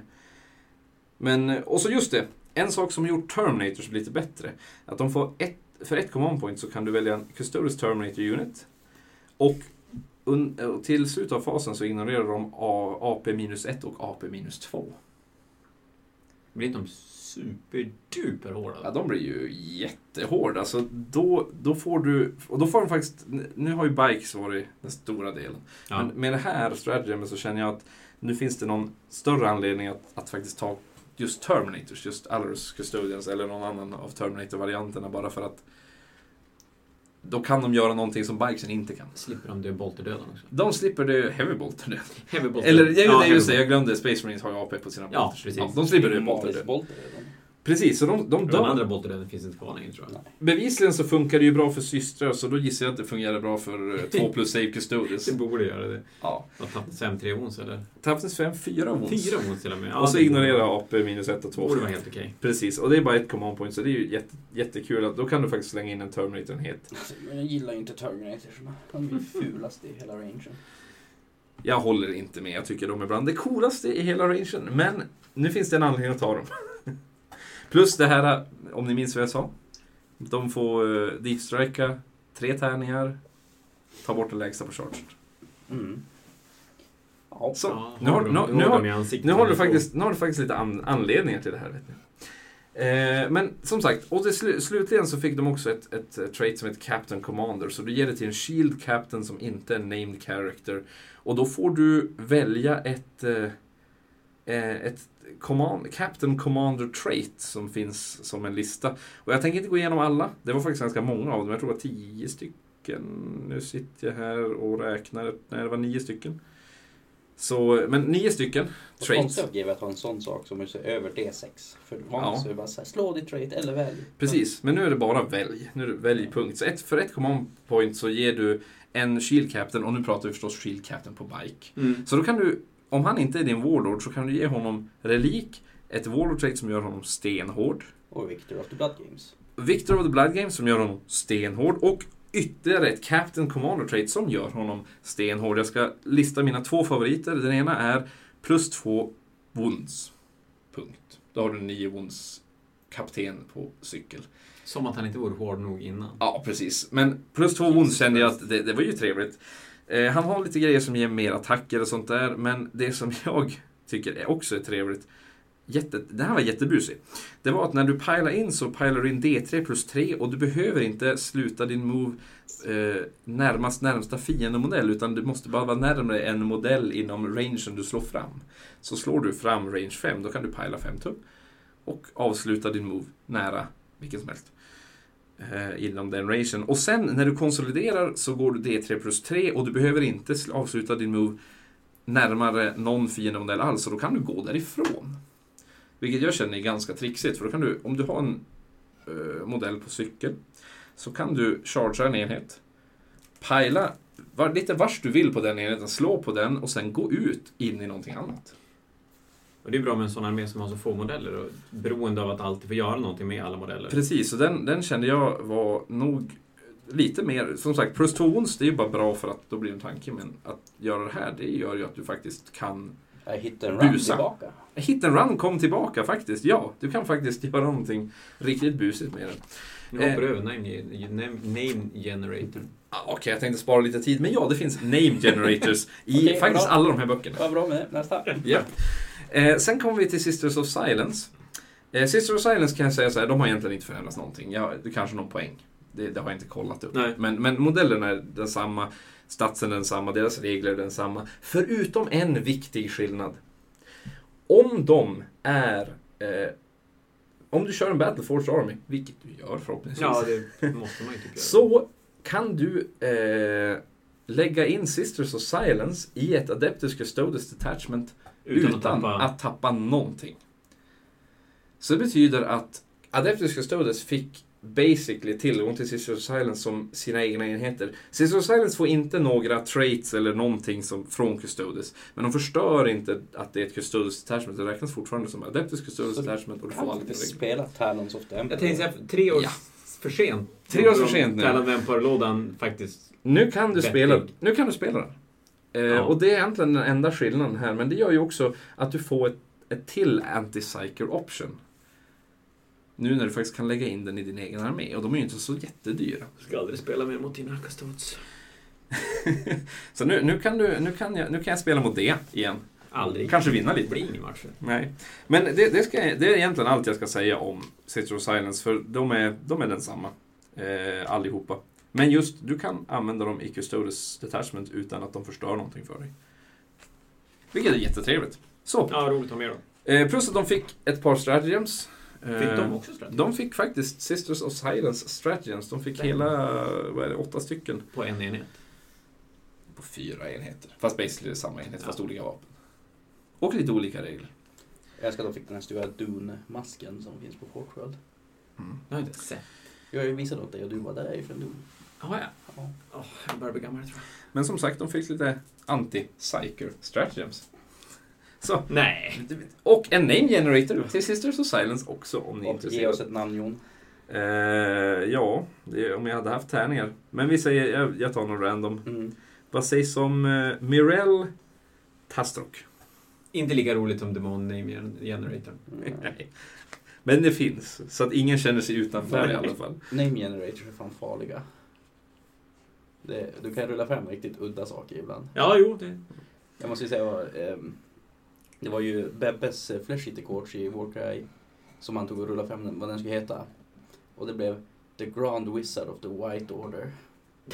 men, och så just det, en sak som har gjort Terminators lite bättre. Att de får ett, för ett command point så kan du välja en Custodious Terminator Unit. Och un, och till slutet av fasen så ignorerar de A- AP minus 1 och AP minus 2. Blir de superduper hårda? Ja, de blir ju jättehårda. Alltså, då, då får du... Och då får de faktiskt... Nu har ju Bikes varit den stora delen. Ja. Men med det här stratagemet så känner jag att nu finns det någon större anledning att, att faktiskt ta just Terminators, just Allarus Custodians eller någon annan av Terminator-varianterna bara för att då kan de göra någonting som Bikesen inte kan. Slipper de dö bolterdöden också. De slipper det Heavy Bolter nu. Heavy bolter. Eller, jag, ja, ja, just det, jag glömde, Space Marines har ju AP på sina Ja, bolters. precis. de slipper det Det är Precis, så de, de bolter. De dör. andra bolterdöden finns inte kvar längre tror jag. Bevisligen så funkar det ju bra för systrar, så då gissar jag att det fungerar bra för eh, 2 [laughs] plus save custodians. Det borde göra det. Ja. Vad tappade 5 3 ons eller? Tappades 5, 4 wounds. 4 ons till och med. Ja, och så det ignorera AP minus 1 och 2. borde vara helt okej. Precis, och det är bara ett command point, så det är ju jätte, jättekul att då kan du faktiskt slänga in en Terminator-enhet. Men jag gillar ju inte Terminatorsna. De är [laughs] fulast i hela rangen. Jag håller inte med, jag tycker de är bland det coolaste i hela rangen, men nu finns det en anledning att ta dem. Plus det här, om ni minns vad jag sa. De får uh, deep strika, tre tärningar, ta bort den lägsta på charge. Mm. Ja. Så, Ja, nu har, de- nu, de nu, har har, dem i ansiktet nu, har du faktiskt, nu har du faktiskt lite an, anledningar till det här. Vet ni. Eh, men som sagt, och slu, slutligen så fick de också ett, ett eh, trait som heter Captain Commander. Så du ger det till en Shield Captain som inte är en named character. Och då får du välja ett, eh, eh, ett command, Captain Commander trait som finns som en lista. Och jag tänker inte gå igenom alla. Det var faktiskt ganska många av dem. Jag tror det var tio stycken. Nu sitter jag här och räknar. Nej, det var nio stycken. Så, men nio stycken Vad traits. konstigt att har en sån sak som är så över D6. För vanligtvis Ja. är det bara så här, slå ditt trait eller välj. Precis, men nu är det bara välj. Nu är det välj punkt. Så ett, för ett command point så ger du en Shield Captain, och nu pratar vi förstås Shield Captain på Bike. Mm. Så då kan du, om han inte är din Warlord, så kan du ge honom Relik, ett Warlord trait som gör honom stenhård. Och Victor of the Blood Games. Victor of the Blood Game som gör honom stenhård. Och ytterligare ett Captain Commander trait som gör honom stenhård. Jag ska lista mina två favoriter. Den ena är plus två wounds. Punkt. Då har du nio wounds kapten på cykel. Som att han inte vore hård nog innan. Ja, precis. Men plus två wounds kände jag att det, det var ju trevligt. Eh, han har lite grejer som ger mer attacker och sånt där, men det som [laughs] jag tycker är också är trevligt Jätte, det här var jättebusig. Det var att när du pilar in så pilar du in D3 plus 3 och du behöver inte sluta din move eh, närmast närmsta fiendemodell utan du måste bara vara närmare en modell inom rangen du slår fram. Så slår du fram range 5, då kan du pila 5 tum och avsluta din move nära vilken som helst eh, inom den rangen. Och sen när du konsoliderar så går du D3 plus 3 och du behöver inte avsluta din move närmare någon fiendemodell alls, så då kan du gå därifrån. Vilket jag känner är ganska trixigt, för då kan du, om du har en eh, modell på cykel, så kan du chargea en enhet, pajla var, lite vars du vill på den enheten, slå på den och sen gå ut in i någonting annat. Och det är bra med en sån armé som har så få modeller och beroende av att alltid få göra någonting med alla modeller. Precis, och den, den kände jag var nog lite mer, som sagt, plus två ons, det är ju bara bra för att då blir det en tanke, men att göra det här, det gör ju att du faktiskt kan hittar en run Busa. tillbaka. Hit and run kom tillbaka faktiskt, ja. Du kan faktiskt [laughs] göra någonting riktigt busigt med den. Nu hoppar du Eh. över name, name, generator. Okej, jag tänkte spara lite tid, men ja, det finns name generators i Okej, faktiskt bra. alla de här böckerna. Vad bra med det. Nästa. Ja. Eh, sen kommer vi till Sisters of Silence. Eh, Sisters of Silence kan jag säga så här, de har egentligen inte förändrats någonting. Det kanske någon poäng. Det, det har jag inte kollat upp. Nej. Men, men modellerna är densamma, statsen är densamma, deras regler är densamma. Förutom en viktig skillnad. Om de är... Eh, om du kör en Battle Force Army, vilket du gör förhoppningsvis. Ja, det måste man ju typ. Så kan du eh, lägga in Sisters of Silence i ett Adeptus Custodes Detachment utan, att, tappa... någonting. Så det betyder att Adeptus Custodes fick basically tillgång till Sisters of Silence som sina egna enheter. Sisters of Silence får inte några traits eller någonting som, från Custodes. Men de förstör inte att det är ett Custodes Detachment. Det räknas fortfarande som Adeptus Custodes Så Detachment och du får regler. spela Talons of the Emperor. Jag tänkte säga, tre år Ja. för sent. Tre år för sent nu. Talon Vampire-lådan faktiskt. Nu kan du spela, nu kan du spela den. Eh, Ja. Och det är egentligen den enda skillnaden här, men det gör ju också att du får ett, ett till anti-psyker option. Nu när du faktiskt kan lägga in den i din egen armé, och de är ju inte så jättedyra. Jag ska aldrig spela mer mot dina Custodes. [laughs] Så nu, nu, kan du, nu, kan jag, nu kan jag spela mot det igen. Aldrig. Kanske vinna Det lite. blir ingen match. Nej. Men det, det, ska, det är egentligen allt jag ska säga om of Silence, för de är, de är densamma. Eh, allihopa. Men just, du kan använda dem i Custodes Detachment utan att de förstör någonting för dig. Vilket är jättetrevligt. Så, Ja, roligt att ha med då. eh, plus att de fick ett par stratagems. Eh, Fick de också strategi? De fick faktiskt Sisters of Silence stratagems. De fick Damn. hela, vad är det, åtta stycken. På en enhet. På fyra enheter. Fast basically samma enhet, Ja. fast olika vapen. Och lite olika regler. Jag älskar att de fick den här stora Dune-masken som finns på Portworld. Mm. Jag har inte sett. Jag har ju visat åt dig och du var där är ju från Dune. Jaha, ja. Åh, jag börjar bli gammal tror jag. Men som sagt, de fick lite anti-psyker stratagems. Så, Nej. och en name generator till Sisters of Silence också om ni är Och ge intresserade. oss ett namn Jon. Eh, ja, det, om jag hade haft tärningar. Men vi säger, jag, jag tar någon random. Mm. Vad sägs om uh, Mirel Tastrock? Inte lika roligt som Demon Name Generator. Mm. [laughs] Nej. Men det finns, så att ingen känner sig utanför i alla fall. Name generators är fan farliga. Det, du kan rulla fram riktigt udda saker ibland. Ja, jo. Det... Jag måste ju säga, ehm, det var ju Bebbes eh, Eater Coach i Warcry som han tog och rullade fram vad den skulle heta. Och det blev The Grand Wizard of the White Order. [laughs]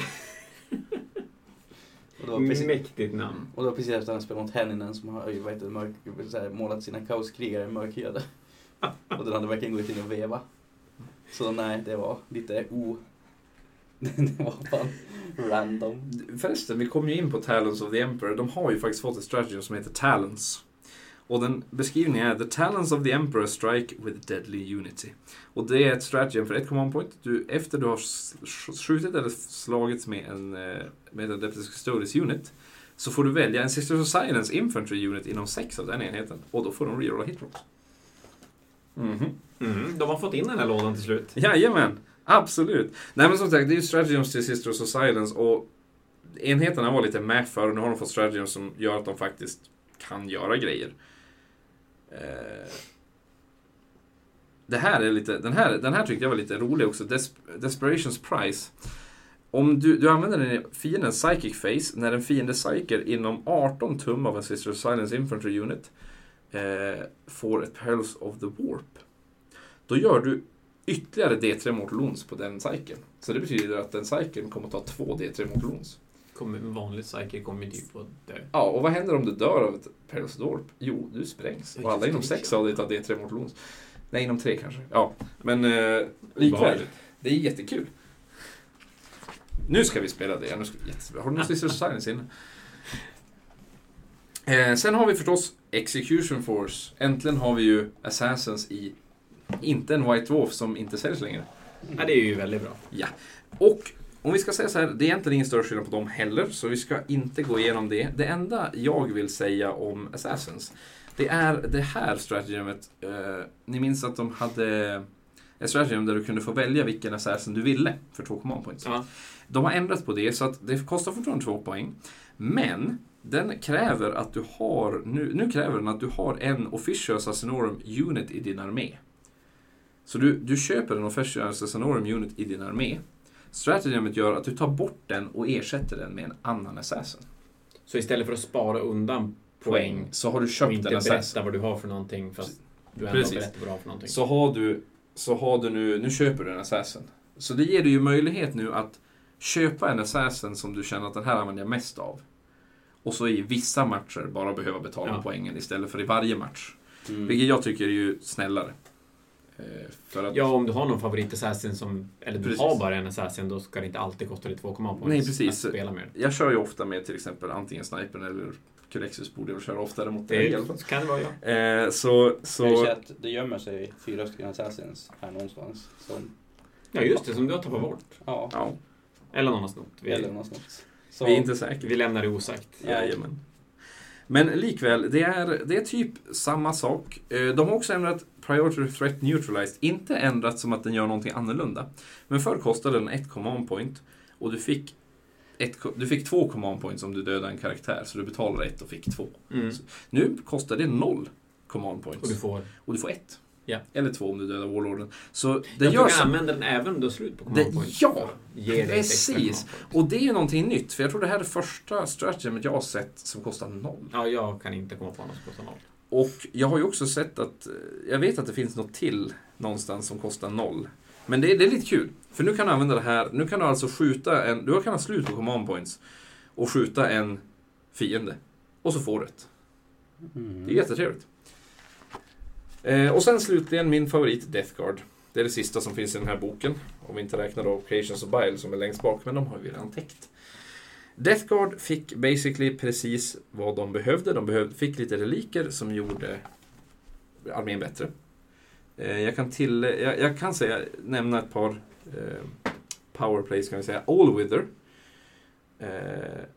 och, det var precis, Mäktigt namn. och det var precis efter han spelade mot Henninen som har ju, vad heter mörk, här, målat sina kaoskrigare mörkhyade. [laughs] och den hade verkligen gått in och veva. Så nej, det var lite o... [laughs] det var fan random. Förresten, vi kom ju in på Talons of the Emperor. De har ju faktiskt fått ett stratagem som heter Talons. Och den beskrivningen är The Talons of the Emperor strike with deadly unity. Och det är ett stratagem för ett command point. Du, efter du har skjutit eller slagits med en eh, med en Adeptus Custodes unit så får du välja en Sisters of Silence Infantry unit inom sex av den enheten. Och då får de rerolla hitrolls. Mhm. Mm, de har fått in den här lådan till slut. Jajamän! Absolut. Nej men som sagt, det är ju Stratagems till Sisters of Silence och enheterna var lite med för nu har de fått Stratagems som gör att de faktiskt kan göra grejer. Eh, det här är lite, den här, den här tyckte jag var lite rolig också. Des, Desperations Price. Om du, du använder den i fiendens Psychic face, när en fiende psyker inom 18 tum av en Sister of Silence Infantry Unit eh, får ett Perils of the Warp. Då gör du ytterligare D3 Mortal Wounds på den cykeln. Så det betyder att den cykeln kommer att ta två D3 Mortal Wounds. Kommer, en vanlig psyker kommer typ att dö. Ja, och vad händer om du dör av ett Warp? Jo, du sprängs. Och alla inom sex av dig tar D3 Mortal Wounds. Nej, inom tre kanske. Ja, men eh, likväl. Det är jättekul. Nu ska vi spela det. Nu ska, jättebra. Har du någon Sisters of Silence inne? Eh, sen har vi förstås Execution Force. Äntligen har vi ju Assassins i, inte en White Dwarf som inte säljs längre. Ja, det är ju väldigt bra. Och om vi ska säga så här, det är egentligen ingen större skillnad på dem heller, så vi ska inte gå igenom det. Det enda jag vill säga om Assassins, det är det här stratagemet. Eh, ni minns att de hade ett stratagem där du kunde få välja vilken assassin du ville för två command points. Ja. De har ändrat på det, så att det kostar fortfarande två poäng. Men den kräver att du har, nu, nu kräver den att du har en Official Assassinorum Unit i din armé. Så du, du köper en Official Assassinorum Unit i din armé. Stratagemet gör att du tar bort den och ersätter den med en annan assassin. Så istället för att spara undan poäng Så har du och köpt inte en assassin. berätta vad du har för någonting fast du ändå Precis. berättar vad du har för någonting. Så har du, så har du nu, nu köper du en assassin. Så det ger dig ju möjlighet nu att köpa en assassin som du känner att den här använder jag mest av. Och så i vissa matcher bara behöva betala Ja. poängen istället för i varje match. Mm. Vilket jag tycker är ju snällare. Eh, för att, Ja, om du har någon favorit assassin som... Eller du Precis. har bara en assassin, då ska det inte alltid kosta dig två points Nej, precis. att spela med. Jag kör ju ofta med till exempel antingen snipern eller Kulexus borde jag köra oftare mot det. Det kan det vara, ja. Eh, så, jag så, säga att det gömmer sig fyra stycken assassins här någonstans. Som, Ja, just det, som du har tappat bort. ja, ja, Eller någon har snott. Vi, eller något sånt. Så, vi är inte säkra. vi lämnar det osagt. Jajamän. Men likväl, det är, det är typ samma sak. Eh, De har också ändrat Priority Threat Neutralized. Inte ändrat som att den gör någonting annorlunda. Men förr kostade den ett command point och du fick, ett, du fick två command points om du dödade en karaktär. Så du betalade ett och fick två. Mm. Nu kostar det noll command points. Och du får... Och du får ett. Ja. Eller två om du dödar Warlorden. Så det jag gör så. använda den även om du har slut på Det- command points. ja, precis. Och det är ju någonting nytt. För jag tror det här är det första stratagemet jag har sett som kostar noll. Ja, jag kan inte komma på något som kostar noll. Och jag har ju också sett att, eh, jag vet att det finns något till någonstans som kostar noll. Men det är, det är lite kul, för nu kan du använda det här, nu kan du alltså skjuta en, du kan ha slut på command points och skjuta en fiende. Och så får du ett. Mm. Det är jättetrevligt. Eh, och sen slutligen min favorit, Death Guard. Det är det sista som finns i den här boken. Om vi inte räknar då Creations of Bile som är längst bak, men de har vi redan täckt. Death Guard fick basically precis vad de behövde. De behövde, fick lite reliker som gjorde armén bättre. Eh, jag, kan till, jag, jag kan säga, nämna ett par eh, powerplays kan vi säga. Allwither eh,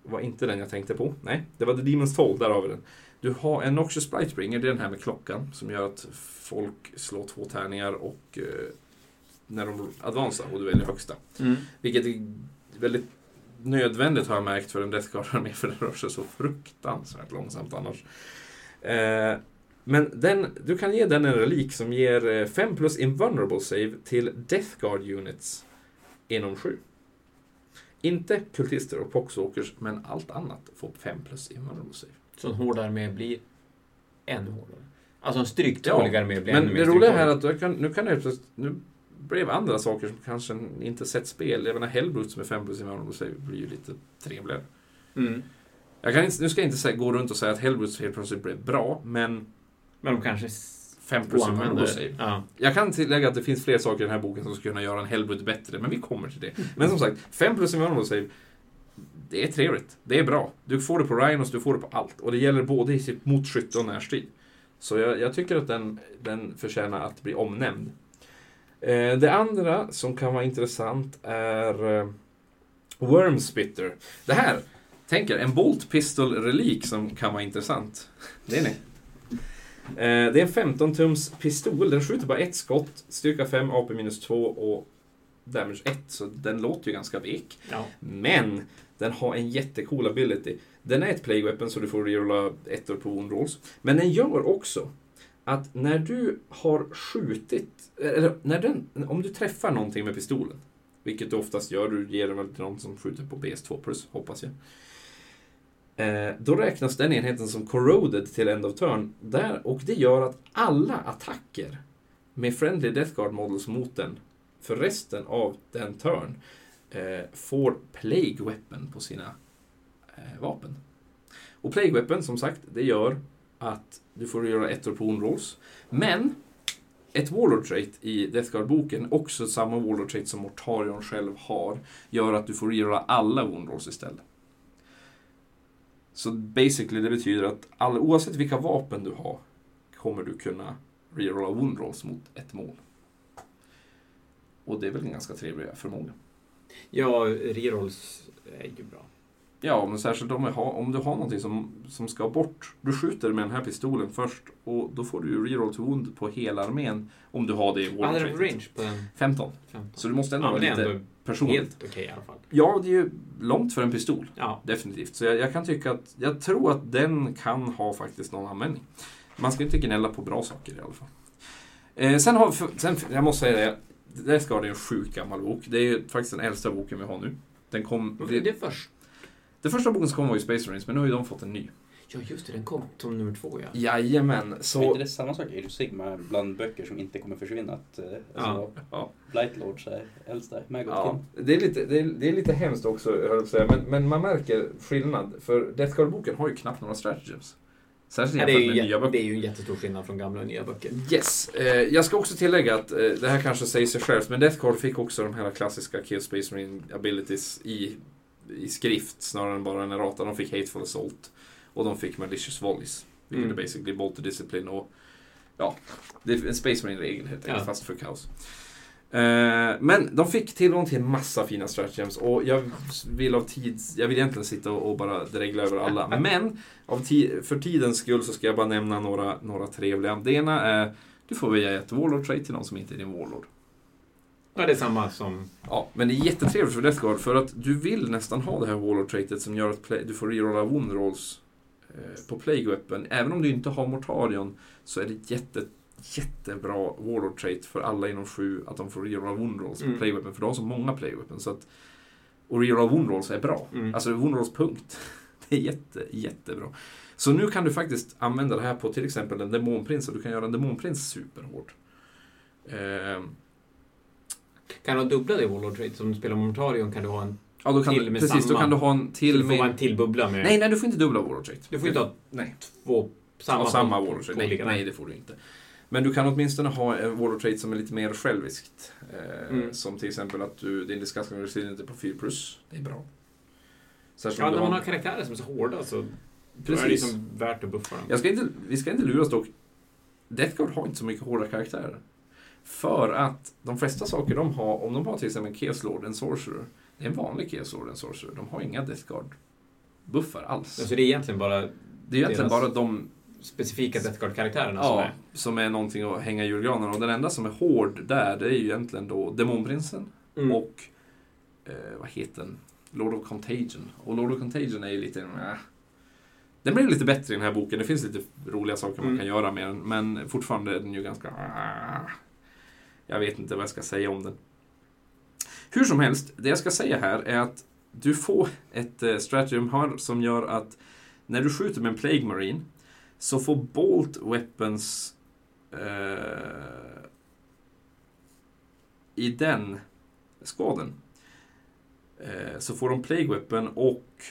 var inte den jag tänkte på. Nej, det var The Demon's Toll, där har vi den. Du har en Noxious Blightspringer, det är den här med klockan som gör att folk slår två tärningar och eh, när de advansar och du väljer högsta. Mm. Vilket är väldigt nödvändigt har jag märkt för en Death Guard-armé för den rör sig så fruktansvärt långsamt annars. Eh, men den, du kan ge den en relik som ger 5 plus invulnerable save till Death Guard units inom 7. Inte kultister och poxwalkers, men allt annat får 5 plus invulnerable save. Så en hård armé blir ännu hårdare. Alltså en stryktålig armé blir Men ännu det mer roliga här är stryktålig. att du kan, nu kan det plötsligt- nu blev andra saker som kanske inte sett spel. Jag menar Hellbrutes med 5 plus invulnerable save blir ju lite trevligare. Mm. Jag kan inte, nu ska jag inte säga, gå runt och säga att Hellbrutes helt plötsligt blev bra, men Men de kanske 5 plus det. save. Ja. Jag kan tillägga att det finns fler saker i den här boken som skulle kunna göra en Hellbrute bättre, men vi kommer till det. Men som sagt, 5 plus invulnerable save, det är trevligt. Det är bra. Du får det på Rhinos, du får det på allt. Och det gäller både i sitt mot skytte och närstrid. Så jag, jag tycker att den, den förtjänar att bli omnämnd. Eh, det andra som kan vara intressant är eh, Wormspitter. Det här, tänk er, en Bolt Pistol-relik som kan vara intressant. Det är ni. Eh, det är en 15-tums pistol. Den skjuter bara ett skott, styrka 5, AP minus 2 och damage 1, så den låter ju ganska vek. Ja. Men den har en jättecool ability. Den är ett plague weapon så du får rerolla ettor på wound rolls. Men den gör också att när du har skjutit, eller när den, om du träffar någonting med pistolen, vilket du oftast gör, du ger den väl till någon som skjuter på BS2 plus, hoppas jag. Eh, då räknas den enheten som corroded till end of turn. Där, och det gör att alla attacker med friendly death guard models mot den för resten av den turn eh, får plague weapon på sina eh, vapen. Och plague weapon, som sagt, det gör att du får göra ettor på wound rolls. Men ett Warlord trait i Death Guard-boken, också samma Warlord trait som Mortarion själv har, gör att du får göra alla wound rolls istället. Så basically det betyder att all, oavsett vilka vapen du har kommer du kunna rerolla wound rolls mot ett mål. Och det är väl en ganska trevlig förmåga. Ja, rerolls är ju bra. Ja, men särskilt om, har, om du har någonting som, som ska bort. Du skjuter med den här pistolen först och då får du ju reroll to wound på hela armén om du har det i Vad trait. range på den 15. 15? Så du måste ändå Ja, vara det är lite ändå personligt. helt okej i alla fall. Ja, det är ju långt för en pistol. Ja. Definitivt. Så jag, jag kan tycka att, jag tror att den kan ha faktiskt någon användning. Man ska inte gnälla på bra saker i alla fall. Eh, sen har sen, jag måste säga det, Death Guard är en sjukt gammal bok. Det är ju faktiskt den äldsta boken vi har nu. Den kom, Det, det, är först. Det första boken som kom var ju Space Marines, men nu har ju de fått en ny. Ja, just det. Den kom som nummer två, ja. Jajamän, Så... Är inte det samma sak i Sigma bland böcker som inte kommer försvinna? Att, eh, alltså, Ja. Blight Lords är äldsta, Maggot Ja, det är, lite, det, är, det är lite hemskt också, höll jag säga. Men, men man märker skillnad. För Death Guard-boken har ju knappt några stratagems. Särskilt Ja, jämfört är med nya böcker. det är ju en jättestor skillnad från gamla och nya böcker. Yes. Eh, jag ska också tillägga att eh, det här kanske säger sig självt, men Death Guard fick också de här klassiska Chaos Space Marine abilities i, i skrift snarare än bara en errata. De fick Hateful Assault och de fick Malicious Volleys. Vilket Mm. är basically Bolter Discipline och ja, det är en Space Marine-regel helt enkelt, Ja. fast för kaos. Eh, men de fick tillgång till en massa fina stratagems och jag vill av tid, jag vill egentligen sitta och, bara dregla över alla. [laughs] Men av ti- för tidens skull så ska jag bara nämna några, några trevliga. Det ena är, du får välja ett Warlord trait till någon som inte är din Warlord. Ja, det är samma som... Ja, men det är jättetrevligt för Death Guard för att du vill nästan ha det här Warlord traitet som gör att play, du får rerolla wound rolls eh, på Weapon. Även om du inte har Mortarion så är det jätte, jättebra Warlord trait för alla inom sju att de får rerolla wound rolls på Mm. Plague Weapon. För de har så många Plague Weapon. Så att, och rerolla wound rolls är bra. Mm. Alltså wound rolls punkt. [laughs] Det är jätte, jättebra. Så nu kan du faktiskt använda det här på till exempel en demonprins och du kan göra en demonprins superhård. Eh, Kan du ha dubbla det Warlord Trade? Som du spelar Mortarion kan du ha en... Ja, då kan Till du, med precis, då samma. kan du ha en till får med... vara en till bubbla med... Nej, nej, du får inte dubbla Warlord Trait. Du får inte ha Nej, två... Samma, samma, samma Warlord på Trait. Nej, nej, det får du inte. Men du kan åtminstone ha en Warlord Trait som är lite mer själviskt. Eh, Mm. Som till exempel att du, din discussing resilient är på 4 plus. Det är bra. Särskilt Ja, när man har... karaktärer som är så hårda så... Då är det Precis. liksom värt att buffa dem. Jag ska inte, vi ska inte luras dock. Death Guard har inte så mycket hårda karaktärer. För att de flesta saker de har, om de har till exempel en Chaos Lord, en Sorcerer. Det är en vanlig Chaos Lord, en Sorcerer. De har inga Death Guard-buffar alls. Alltså det är egentligen bara Det är egentligen bara de specifika Death Guard-karaktärerna som ja, är... som är någonting att hänga i julgranen. Och den enda som är hård där, det är ju egentligen då Demonprinsen Mm. och eh, vad heter den? Lord of Contagion. Och Lord of Contagion är ju lite... Äh. Den blir lite bättre i den här boken. Det finns lite roliga saker man Mm. kan göra med den. Men fortfarande är den ju ganska... Äh. Jag vet inte vad jag ska säga om den. Hur som helst, det jag ska säga här är att du får ett eh, här som gör att när du skjuter med en Plague Marine så får Bolt Weapons eh, i den skaden eh, så får de Plague Weapon och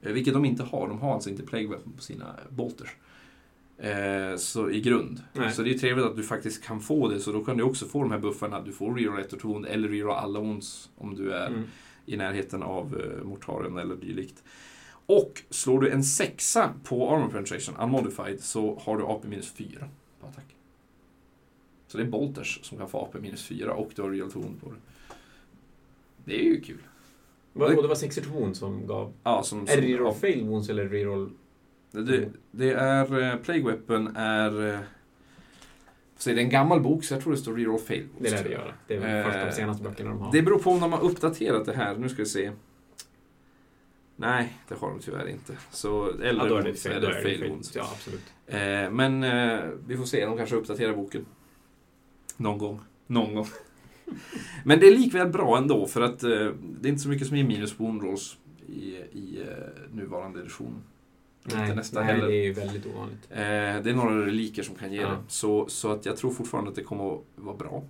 eh, vilket de inte har. De har alltså inte Plague Weapon på sina bolters. Eh, så i grund. Nej. Så det är trevligt att du faktiskt kan få det. Så då kan du också få de här buffarna. Du får reroll 1 och 2 eller reroll alla ons om du är Mm. i närheten av uh, mortaren eller dylikt. Och slår du en sexa på armor penetration, unmodified, så har du AP minus 4 på attack. Så det är bolters som kan få AP minus 4 och du har real ton på det. Det är ju kul. Vad- Och det var 62 som gav... Ja, som, Är som, det reroll fail wounds eller reroll... det, det är, eh, Plague Weapon är... eh, Så är det en gammal bok, så jag tror det står reroll fail. Det lär det göra. Det är väl Eh, först de senaste böckerna de har. Det beror på om de har uppdaterat det här. Nu ska vi se. Nej, det har de tyvärr inte. Så, eller ja, då är det är fail fel. wounds. Ja, absolut. Eh, men eh, vi får se, de kanske uppdaterar boken. Någon gång. Någon gång. [laughs] men det är likväl bra ändå, för att eh, det är inte så mycket som ger minus på i, i eh, nuvarande edition. Inte Nej, nästa nej heller. det är ju väldigt ovanligt. Eh, det är några reliker som kan ge Ja. det. Så, så att jag tror fortfarande att det kommer att vara bra.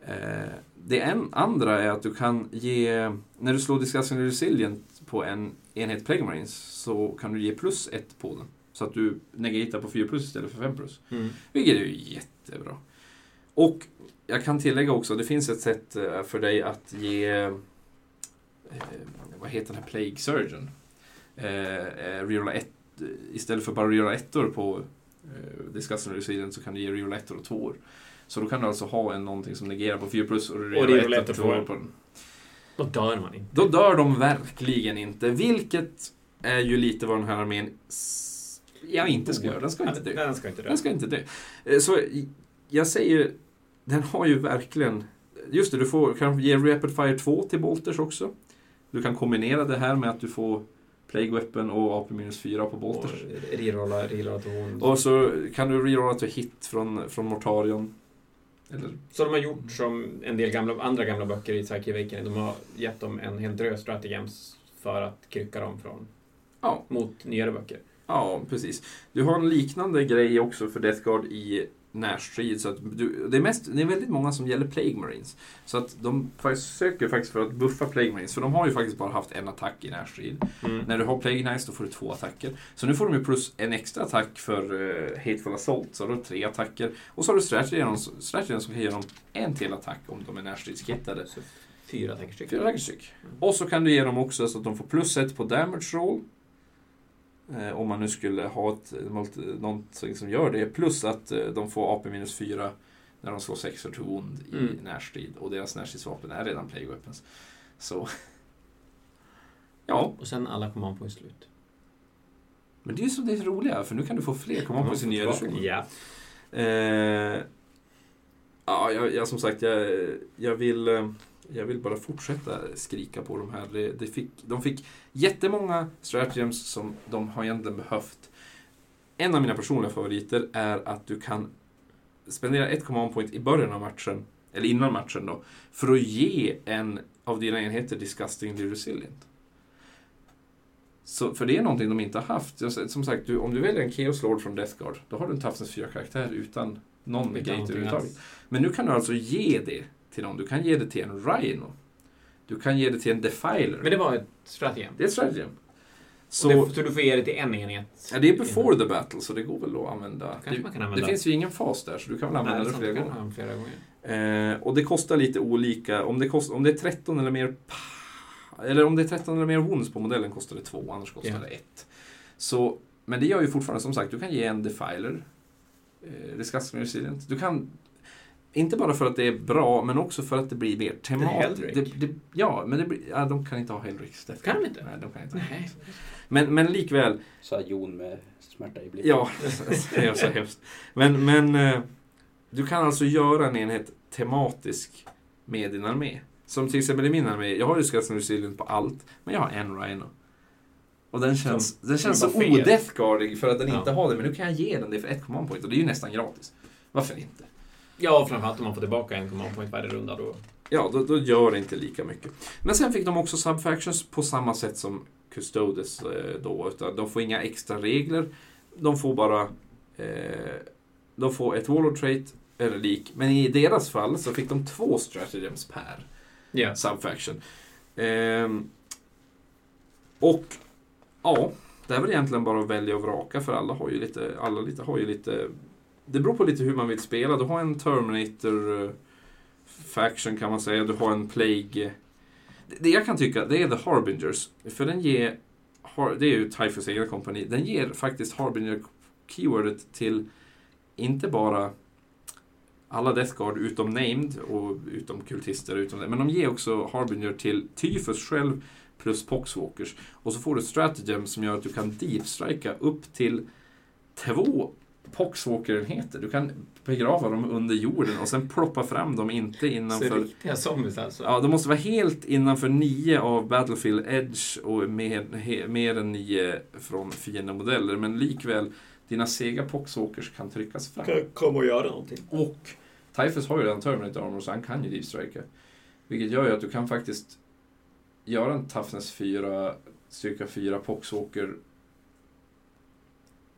Eh, det en, andra är att du kan ge, när du slår Discussing Resilient på en enhet Plague Marines så kan du ge plus ett på den. Så att du negatar på 4 plus istället för 5 plus. Mm. Vilket är ju jättebra. Och jag kan tillägga också, det finns ett sätt eh, för dig att ge, eh, vad heter den här Plague Surgeon? Eh, eh, rerolla ett, istället för bara rerolla ettor på eh, Discussing Resilient så kan du ge rerolla ettor och tvåor. Så då kan du alltså ha en någonting som negerar på 4 plus och rerolla ettor och tvåor på den. Då dör man inte. Då dör de verkligen inte, vilket är ju lite vad den här armén s- ja, inte ska göra. Den ska inte dö. Den ska inte dö. Den ska inte dö. Eh, Så jag säger, den har ju verkligen... Just det, du får, kan ge Rapid Fire 2 till Bolters också. Du kan kombinera det här med att du får Plague Weapon och AP-4 på Och Bolters. rerolla, rerolla till hon. Och så kan du rerolla till hit från, från Mortarion. Eller, Så de har gjort som en del gamla, andra gamla böcker i Psyche Awakening. De har gett dem en hel drös stratagems för att krycka dem från ja, mot nyare böcker. ja, precis. Du har en liknande grej också för Death Guard i närstrid. Så att du, det, är mest, det är väldigt många som gäller Plague Marines. Så att de faktiskt söker faktiskt för att buffa Plague Marines. För de har ju faktiskt bara haft en attack i närstrid. Mm. När du har Plague Knights då får du två attacker. Så nu får de ju plus en extra attack för uh, Hateful Assault. Så då har du tre attacker. Och så har du Strategyn som kan ge dem en till attack om de är närstridskittade. Så fyra attacker styck. Fyra attacker styck. Och så kan du ge dem också så att de får plus ett på damage roll. Eh, om man nu skulle ha ett, någonting som gör det. Plus att eh, de får AP minus 4 när de slår 6 to wound i Mm. närstrid. Och deras närstridsvapen är redan plague weapons. Så... [laughs] Ja, Och sen alla command points slut. men det är ju så det är roliga. För nu kan du få fler command på sin nya edition. Ja. Eh, ja, jag, jag, som sagt, jag, jag, vill, eh, jag vill bara fortsätta skrika på de här. Det, det fick, de fick jättemånga stratagems som de har egentligen behövt. En av mina personliga favoriter är att du kan spendera ett command point i början av matchen, eller innan matchen då, för att ge en av dina enheter disgustingly resilient. Så, för det är någonting de inte har haft. Som sagt, du, om du väljer en Chaos Lord från Death Guard, då har du en fyra karaktär utan någon gate överhuvudtaget. Men nu kan du alltså ge det till någon. Du kan ge det till en Rhino. Du kan ge det till en Defiler. Men det var ett stratagem. Det är ett stratagem. Så, det, så du får ge det till en enhet? ja, det är before the battle, så det går väl att använda. Det, man kan det använda. finns ju ingen fas där, så du kan väl Nej, använda det det flera gånger. flera gånger. Eh, och det kostar lite olika. Om det, kost, om det är 13 eller mer eller om det är 13 eller mer wounds på modellen kostar det 2, annars kostar Ja. det 1. Så, men det gör ju fortfarande, som sagt, du kan ge en Defiler. Eh, Disgusting Resilient. Du kan, inte bara för att det är bra, men också för att det blir mer tematiskt. Hellrick. Det, det, ja, men det blir, ja, de kan inte ha Hellricks. Death Kan de inte? Nej, de kan inte Nej. Men, men likväl, Sa Jon med smärta i blicken. Ja, det är så hemskt. Men, men eh, du kan alltså göra en enhet tematisk med din armé. Som till exempel i min armé, jag har ju Resilient på allt, men jag har en Rhino. Och den känns, den känns så som odeathguardig för att den Ja. inte har det, men nu kan jag ge den det för ett command point och det är ju nästan gratis. Varför inte? Ja, framförallt om man får tillbaka en command point varje runda då. Ja, då, då gör det inte lika mycket. Men sen fick de också subfactions på samma sätt som Custodes eh, då. Utan de får inga extra regler. De får bara eh, de får ett Warlord trait eller lik. Men i deras fall så fick de två stratagems per Ja. subfaction. Ehm, och ja, det är väl egentligen bara att välja och vraka för alla har ju lite, alla lite, har ju lite det beror på lite hur man vill spela. Du har en Terminator eh, Faction kan man säga. Du har en Plague. Det- jag kan tycka, det är The Harbingers. För den ger, det är ju Typhus egna kompani. Den ger faktiskt Harbinger keywordet till inte bara alla Death Guard utom Named och utom kultister. Utom det. Men de ger också Harbinger till Typhus själv plus Poxwalkers. Och så får du ett stratagem som gör att du kan deepstrika upp till två Poxwalker-enheter. Du kan begrava dem under jorden och sen ploppa fram dem inte Så innanför... riktiga zombies alltså. Ja, de måste vara helt innanför nio av Battlefield Edge och mer, he, mer än nio från fiendemodeller. Men likväl, dina sega Poxwalkers kan tryckas fram. komma och göra någonting. Och Typhus har ju redan Terminator Armor så han kan ju Deep Striker. Vilket gör ju att du kan faktiskt göra en Toughness 4, styrka 4 Poxwalker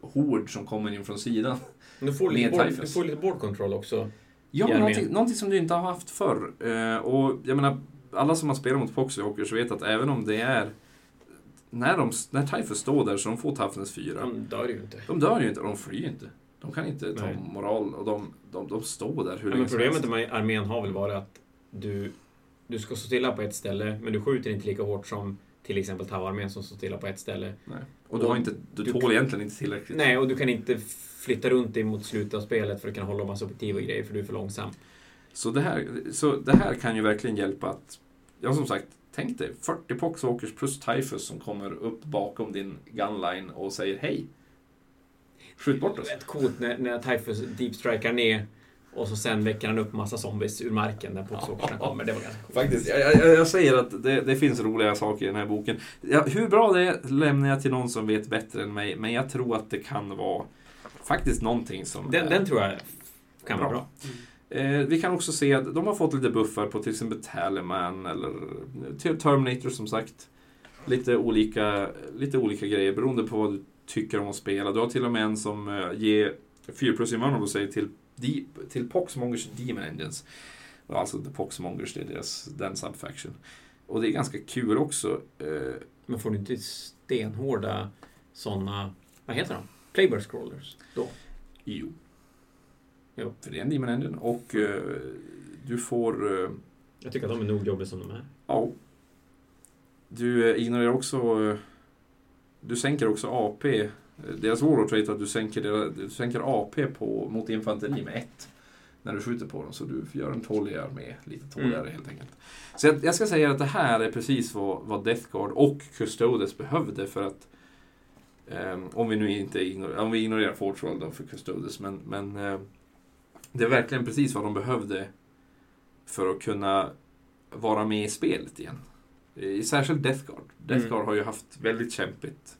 hord som kommer in från sidan. Du får, lite board, du får lite board control också. Ja, någonting, någonting som du inte har haft förr. Eh, och jag menar, alla som har spelat mot Poxwalkers vet att även om det är när, de, när Typhus står där så de får Toughness 4. De dör ju inte. De dör ju inte, de flyr inte. De kan inte ta Nej. moral och de, de, de står där hur Ja, länge men problemet med armén har väl varit att du, du ska stå stilla på ett ställe, men du skjuter inte lika hårt som till exempel Tau-armén som står stilla på ett ställe. Nej. Och du, har inte, du, Du- tål egentligen inte tillräckligt. Nej, och du kan inte flytta runt dig mot slutet av spelet för att kunna hålla massa objektiv och grejer, för du är för långsam. Så, det här, så det här kan ju verkligen hjälpa att, ja som sagt, tänk dig 40 Poxwalkers plus Typhus som kommer upp bakom din gunline och säger hej. Skjut bort Det oss. är rätt coolt när, när Typhus deepstrikar ner och så sen väcker han upp massa zombies ur marken när Poxwalkersna kommer. Det var ganska coolt. Faktiskt, jag, jag, jag säger att det, det finns roliga saker i den här boken. Ja, hur bra det är lämnar jag till någon som vet bättre än mig, men jag tror att det kan vara faktiskt någonting som... Den, den tror jag kan vara bra. Eh, vi kan också se att de har fått lite buffar på till exempel Tallyman eller till Terminator som sagt. Lite olika, lite olika grejer beroende på vad du tycker om att spela. Du har till och med en som eh, ger 4 plus invulnerable säger till, Deep, till Poxmongers Demon Engines. Alltså The Poxmongers, det är deras, den subfaction. Och det är ganska kul också. Eh, Men får du inte stenhårda såna, vad heter de? Playboy scrollers då? jo. Jo. För det är en Demon Engine. Och eh, du får... Eh, Jag tycker att de är nog jobbiga som de är. Ja. Du ignorerar också... Du sänker också AP. Deras warlord trait att du sänker, deras, du sänker AP på, mot infanteri med ett. När du skjuter på dem. Så du gör en tåligare armé. Lite tåligare Mm. helt enkelt. Så jag, jag ska säga att det här är precis vad, vad Death Guard och Custodes behövde för att ehm, om vi nu inte ignorerar, om vi ignorerar Forge World då för Custodes, men, men eh, det är verkligen precis vad de behövde för att kunna vara med i spelet igen. Särskilt Death Guard. Death Mm. Guard har ju haft väldigt kämpigt,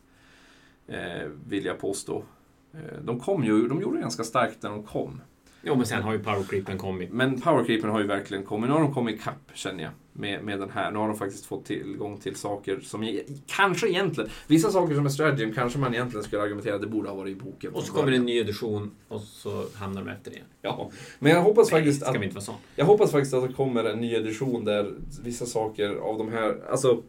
vill jag påstå. Eh, de kom ju, de gjorde det ganska starkt när de kom. Jo, men sen har ju power creepen kommit. Men Power Creepen har ju verkligen kommit. Nu har de kommit ikapp, känner jag, med, med den här. Nu har de faktiskt fått tillgång till saker som e- kanske egentligen, vissa saker som är strategy kanske man egentligen skulle argumentera att det borde ha varit i boken. Och så kommer det en ny edition och så hamnar de efter det. Ja, men jag hoppas faktiskt ska att. Jag hoppas faktiskt att det kommer en ny edition där vissa saker av de här, alltså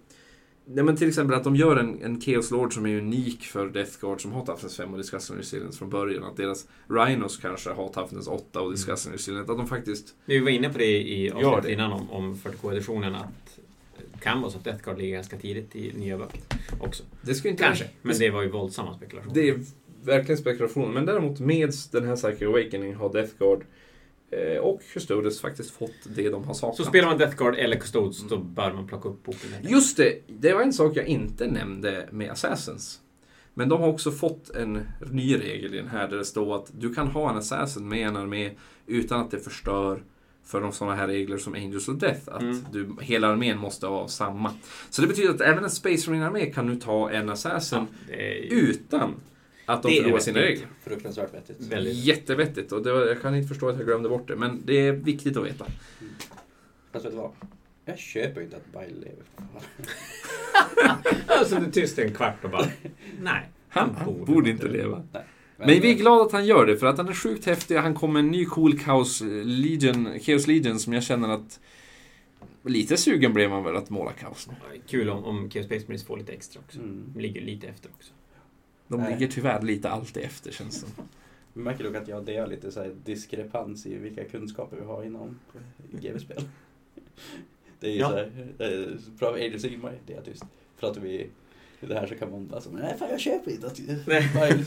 Nej men till exempel att de gör en, en Chaos Lord som är unik för Death Guard som har Toughness 5 och Discussing Resilience från början. Att deras Rhinos kanske har Toughness 8 och Discussing Resilience. Att de faktiskt... Vi var inne på det i avsnittet innan om, om 40K-editionen att det kan vara så att Death Guard ligger ganska tidigt i nya böcker också. Det skulle inte... Kanske, men det var ju våldsamma spekulationer. Det är verkligen spekulation. Men däremot med den här Psychic Awakening har Death Guard och Custodes faktiskt fått det de har saknat. Så spelar man Death Guard eller Custodes, Mm. då bör man plocka upp boken. Just det, det var en sak jag inte nämnde med Assassins. Men de har också fått en ny regel i den här där det står att du kan ha en Assassin med en armé utan att det förstör för de sådana här regler som Angels of Death. Att Mm. du, hela armén måste vara samma. Så det betyder att även en Space Marine-armé kan nu ta en Assassin Ja, är utan att de Det är förlorar sina regler. Fruktansvärt vettigt. väldigt... Jättevettigt och det var, jag kan inte förstå att jag glömde bort det. Men det är viktigt att veta. Fast vet du vad? Jag köper inte att Bile lever. [laughs] Alltså du är tyst en kvart och bara... Nej. Han, han borde inte leva. Nej. Men vi är glada att han gör det, för att han är sjukt häftig. Han kom med en ny cool Chaos Legion, Chaos Legion som jag känner att... Lite sugen blev man väl att måla kaos nu. Kul om, om Chaos Space Marines får lite extra också. Mm. Ligger lite efter också. De Nej. ligger tyvärr lite alltid efter känns det som. [laughs] Vi märker dock att jag och det har lite så här diskrepans i vilka kunskaper vi har inom GW-spel. [laughs] Det är ju Ja. så här, eh, pratar vi Age of Sigmar, det är tyst. Pratar vi det här så kan man bara så, nej fan jag köper inte att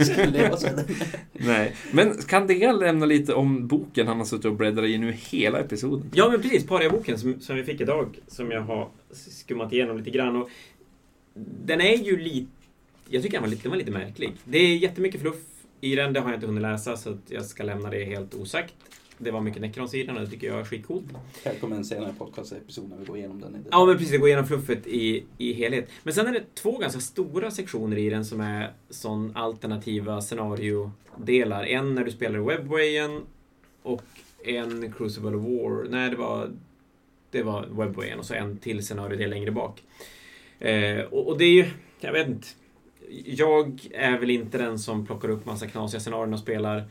ska leva så. [laughs] Nej. Men kan Dega lämna lite om boken han har suttit och bläddrat i nu hela episoden? Ja, men precis. Paria-boken som, som vi fick idag, som jag har skummat igenom lite grann. Och den är ju lite... Jag tycker den var lite, den var lite märklig. Det är jättemycket fluff i den. Det har jag inte hunnit läsa så att jag ska lämna det helt osagt. Det var mycket Necrons i den och det tycker jag är skitcoolt. Kanske kommer en senare podcastepisod när vi går igenom den. Ja, men precis. Det går igenom fluffet i, i helhet. Men sen är det två ganska stora sektioner i den som är sån alternativa scenariodelar. En när du spelar Webwayen och en Crucible War. Nej, det var, det var Webwayen och så en till scenariodel längre bak. Eh, och, och det är ju, jag vet inte. Jag är väl inte den som plockar upp massa knasiga scenarion och spelar.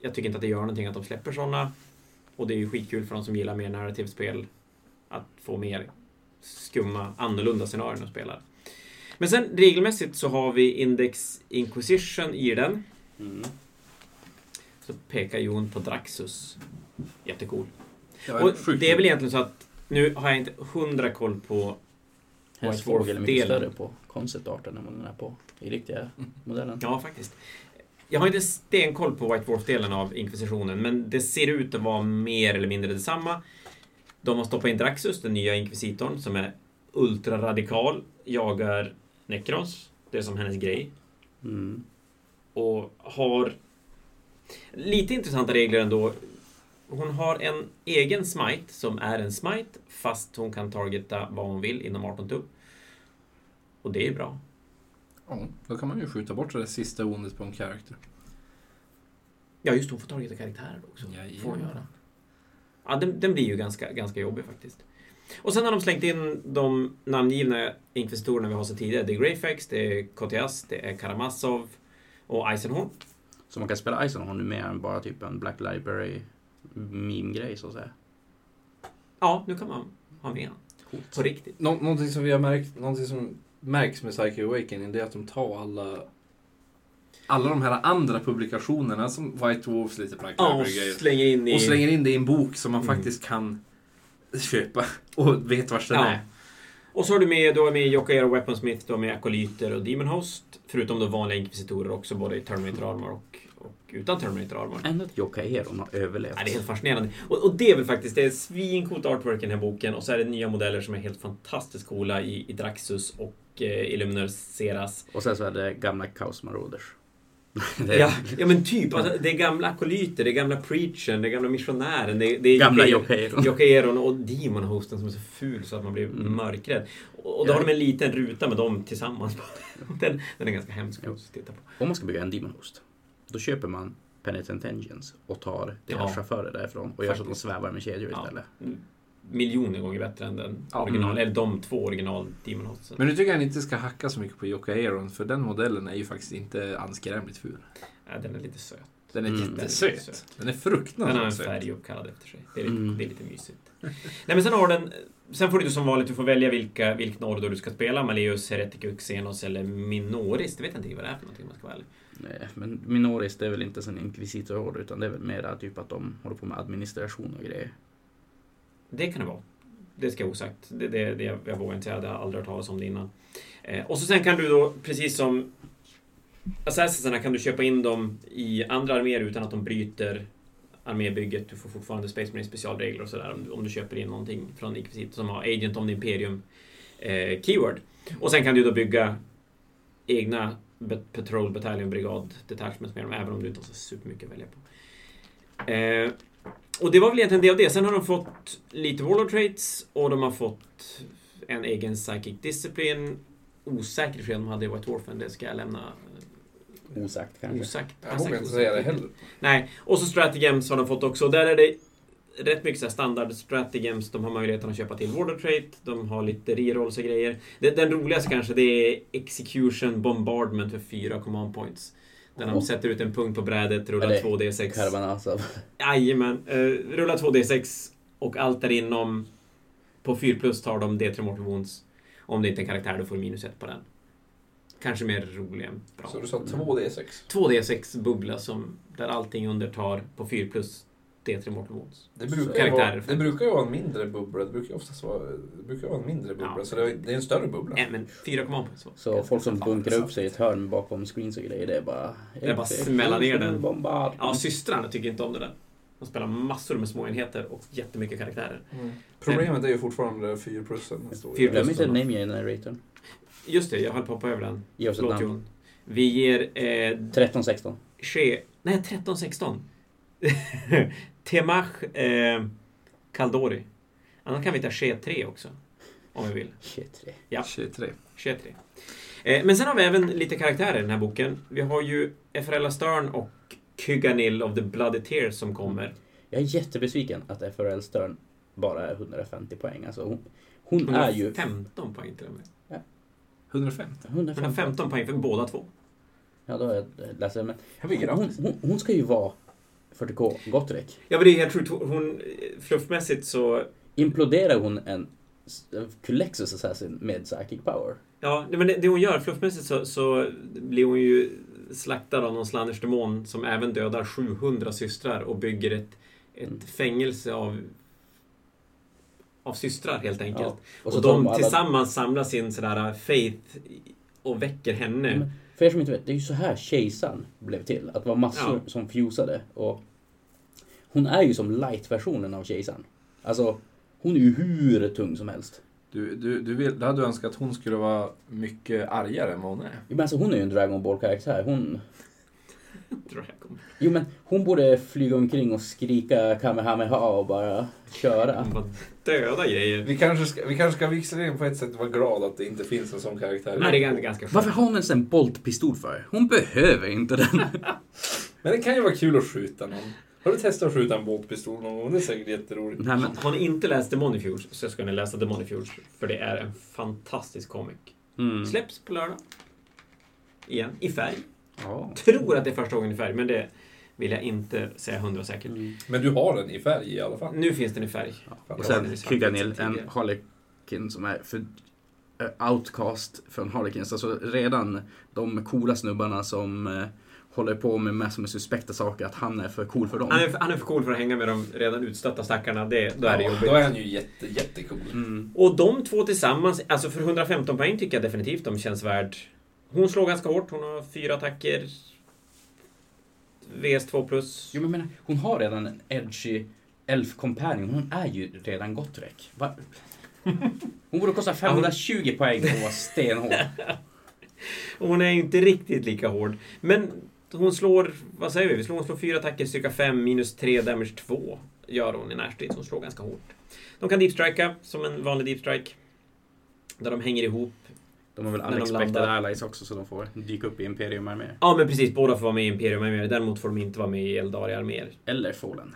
Jag tycker inte att det gör någonting att de släpper såna. Och det är ju skitkul för de som gillar mer narrativspel att få mer skumma, annorlunda scenarion att spela. Men sen regelmässigt så har vi Index Inquisition i den. Mm. Så pekar Jon på Draxus. Jättecool. Ja, Och det är väl egentligen så att nu har jag inte hundra koll på White Dwarf fågel är mycket större på conceptarten än vad den är på i riktiga modellen. Ja, faktiskt. Jag har inte stenkoll på White Dwarf-delen av Inkvisitionen, men det ser ut att vara mer eller mindre detsamma. De har stoppat in Draxus, den nya inkvisitorn, som är ultraradikal, jagar Necrons. Det är som hennes grej. Mm. Och har lite intressanta regler ändå. Hon har en egen smite som är en smite, fast hon kan targeta vad hon vill inom 18 tum. Och det är bra. Ja, då kan man ju skjuta bort det sista ondet på en karaktär. Ja, just hon får targeta karaktärer också. Jajamän. Får hon göra. Ja, den, den blir ju ganska, ganska jobbig faktiskt. Och sen har de slängt in de namngivna inkvisitorerna vi har sett tidigare. Det är Greyfax, det är Kotias, det är Karamazov och Eisenhorn. Så man kan spela Eisenhorn nu mer än bara typ en Black Library meme-grej så att säga. Ja, nu kan man ha med han. På riktigt. Nå- någonting som vi har märkt, någonting som märks med Psyche Awakening, det är att de tar alla alla de här andra publikationerna som White Wolves, lite Black Ja, och slänger in i... Och slänger in det i en bok som man Mm. faktiskt kan köpa [laughs] och vet vars den Ja. är. Och så har du med, du har med Jokaero Weaponsmith, du har med Akolyter och Demon Host. Förutom då vanliga inkvisitorer också, både i Terminator Armor och, och utan Terminator Armor. Ändå att Jokka Eron har överlevt. Ja, det är helt fascinerande. Och, och det är väl faktiskt, det är svincoolt artwork i den här boken och så är det nya modeller som är helt fantastiskt coola i, i Draxus och eh, Illuminor Ceras. Och sen så är det gamla Chaos Marauders. [laughs] Det- Ja, ja men typ. Alltså, det är gamla akolyter, det är gamla preachern, det är gamla missionären. Det, det är Gamla Jocke- Jokka Eron. Jocke Eron och Demon Hosten som är så ful så att man blir Mm. mörkrädd. Och, och då Ja. har de en liten ruta med dem tillsammans. [laughs] Den, den är ganska hemsk Jo. att titta på. Om man ska bygga en Demon Host, då köper man Penitent Engines och tar deras Ja. chaufförer därifrån och gör så att de Faktiskt. svävar med kedjor Ja. Miljoner gånger bättre än den Ja. original, Mm. eller de två original Demon Hosten. Men nu tycker jag inte ska hacka så mycket på Jocke Aeron, för den modellen är ju faktiskt inte anskrämligt ful. Ja, den är lite söt. Den är Mm. jättesöt. Den är söt. Den är Den har en fruktansvärt färg uppkallad efter sig. Det är lite, Mm. det är lite mysigt. Nej men sen har den... Sen får du som vanligt, du får välja vilka, vilken order du ska spela. Maleus, Hereticus, Xenos eller Minoris. Det vet jag inte vad det är för någonting man ska ärlig. Nej, men Minoris det är väl inte en inkvisitororder utan det är väl mera typ att de håller på med administration och grejer. Det kan det vara. Det ska jag osagt. Det, det, det, jag, vågar inte säga, jag har aldrig hört talas om det innan. Eh, och så sen kan du då, precis som Assassins kan du köpa in dem i andra arméer utan att de bryter armébygget. Du får fortfarande Space Marine specialregler och sådär om, du- om du köper in någonting från Inquisitor som har Agent of the Imperium eh, keyword. Och sen kan du då bygga egna Patrol Battalion Brigad Detachments med dem, även om du inte har så supermycket att välja på. Eh, och det var väl egentligen det av det. Sen har de fått lite Warlord Traits och de har fått en egen Psychic Discipline. Osäker för de hade i White Dwarfen, det ska jag lämna Osagt kanske. osagt. Jag vågar inte säga det heller. Nej, och så Stratagems har de fått också. Där är det rätt mycket så här standard Stratagems. De har möjligheten att köpa till Warlord Trait. De har lite rerolls och grejer. Den, den roligaste kanske det är Execution Bombardment för 4 command points. Där de sätter ut en punkt på brädet, rullar Eller 2D6. Karbanasov. Jajamän. Uh, rulla 2D6 och allt där inom på 4 plus tar de D3 Mortal Wounds. Om det inte är en karaktär, då får du minus 1 på den. Kanske mer rolig än bra. Så du sa 2D6? 2D6 bubbla som, där allting under tar på 4 plus D3 Mortal Wounds. Det brukar, ju vara, det brukar ju vara en mindre bubbla. Det brukar ju oftast vara, det brukar vara en mindre bubbla. Ja. Så det är, det är en större bubbla. Nej, men 4 command points. Så folk som bunkrar upp sig i ett hörn bakom screens och grejer, det är bara... Det är bara smälla ner den. Bombard. Ja, systrarna tycker inte om det där. De spelar massor med små enheter och jättemycket karaktärer. Mm. Problemet är ju fortfarande 4 plussen. Fyra Glöm plus. inte name generatorn. Just det, jag höll på att hoppa över den. Ge oss ett namn. Vi ger eh, 13-16. Che... Nej, 13-16. [laughs] Temach eh, Caldori. Annars kan vi ta Che 3 också. Om vi vill. 23. Ja. 23. Che 3. Eh, men sen har vi även lite karaktärer i den här boken. Vi har ju Efraella Stern och Kyganil of the Bloody Tears som kommer. Jag är jättebesviken att FRL Stern bara är 150 poäng. Alltså hon, hon är ju 115 poäng till och med. 150. 150. 115 poäng för båda två. Ja, då har jag läst det. Men hon, hon, hon ska ju vara 40K Gottrek. Ja, men det är helt sjukt. Hon, fluffmässigt så... Imploderar hon en Culexus Assassin med Psychic Power? Ja, men det, det hon gör, fluffmässigt så, så blir hon ju slaktad av någon Slanners demon som även dödar 700 systrar och bygger ett, ett Mm. fängelse av av systrar helt enkelt. Ja, Och, så tar de alla- tillsammans samlar sin sådär faith och väcker henne. Men för er som inte vet, det är ju så här kejsaren blev till. Att det var massor Ja. som fusade. Och hon är ju som light-versionen av kejsaren. Alltså, hon är ju hur tung som helst. Du, du, du, vill, du hade önskat att hon skulle vara mycket argare än vad hon är. Jo, men alltså, hon är ju en Dragon Ball-karaktär. Hon... [laughs] Dragon. Jo men hon borde flyga omkring och skrika Kamehameha och bara köra. Bara döda grejer. Vi kanske ska, vi kanske ska visserligen på ett sätt vara glad att det inte finns en sån karaktär. Nej, det är ganska, ganska Varför har hon ens en boltpistol för? Hon behöver inte den. [laughs] Men det kan ju vara kul att skjuta någon. Har du testat att skjuta en båtpistol någon gång? Det är säkert jätteroligt. Nej, men, Har ni inte läst Demonifuge så ska ni läsa Demonifuge. För det är en fantastisk comic. mm. Släpps på lördag. Igen, i färg. Ja. Tror att det är första gången i färg, men det vill jag inte säga hundra säkert. Mm. Men du har den i färg i alla fall. Nu finns den i färg. Fan, Och sen Kyganil, en Harlequin som är för eh, outcast från Harlequins. Alltså redan de coola snubbarna som eh, håller på med massor med suspekta saker, att han är för cool för dem. Han är, för, han är för cool för att hänga med de redan utstötta stackarna. Det, då är det Ja, jobbigt. Då är han ju jätte, jättecool. Mm. Och de två tillsammans, alltså för 115 poäng tycker jag definitivt de känns värd. Hon slår ganska hårt, hon har fyra attacker. VS2 plus. Jo men menar, hon har redan en edgy elf companion. Hon är ju redan Gottrek. Va? [laughs] Hon borde kosta 520 poäng och vara stenhård. [laughs] Hon är inte riktigt lika hård. Men hon slår, vad säger vi? vi slår, hon slår fyra attacker, styrka 5, minus 3, damage 2. Gör hon i närstrid, så hon slår ganska hårt. De kan deepstrika som en vanlig deepstrike. Där de hänger ihop. De har väl unexpected landar. allies också så de får dyka upp i Imperium-arméer. Ja, men precis. Båda får vara med i Imperium arméer. Däremot får de inte vara med i Eldari-arméer. Eller Fallen.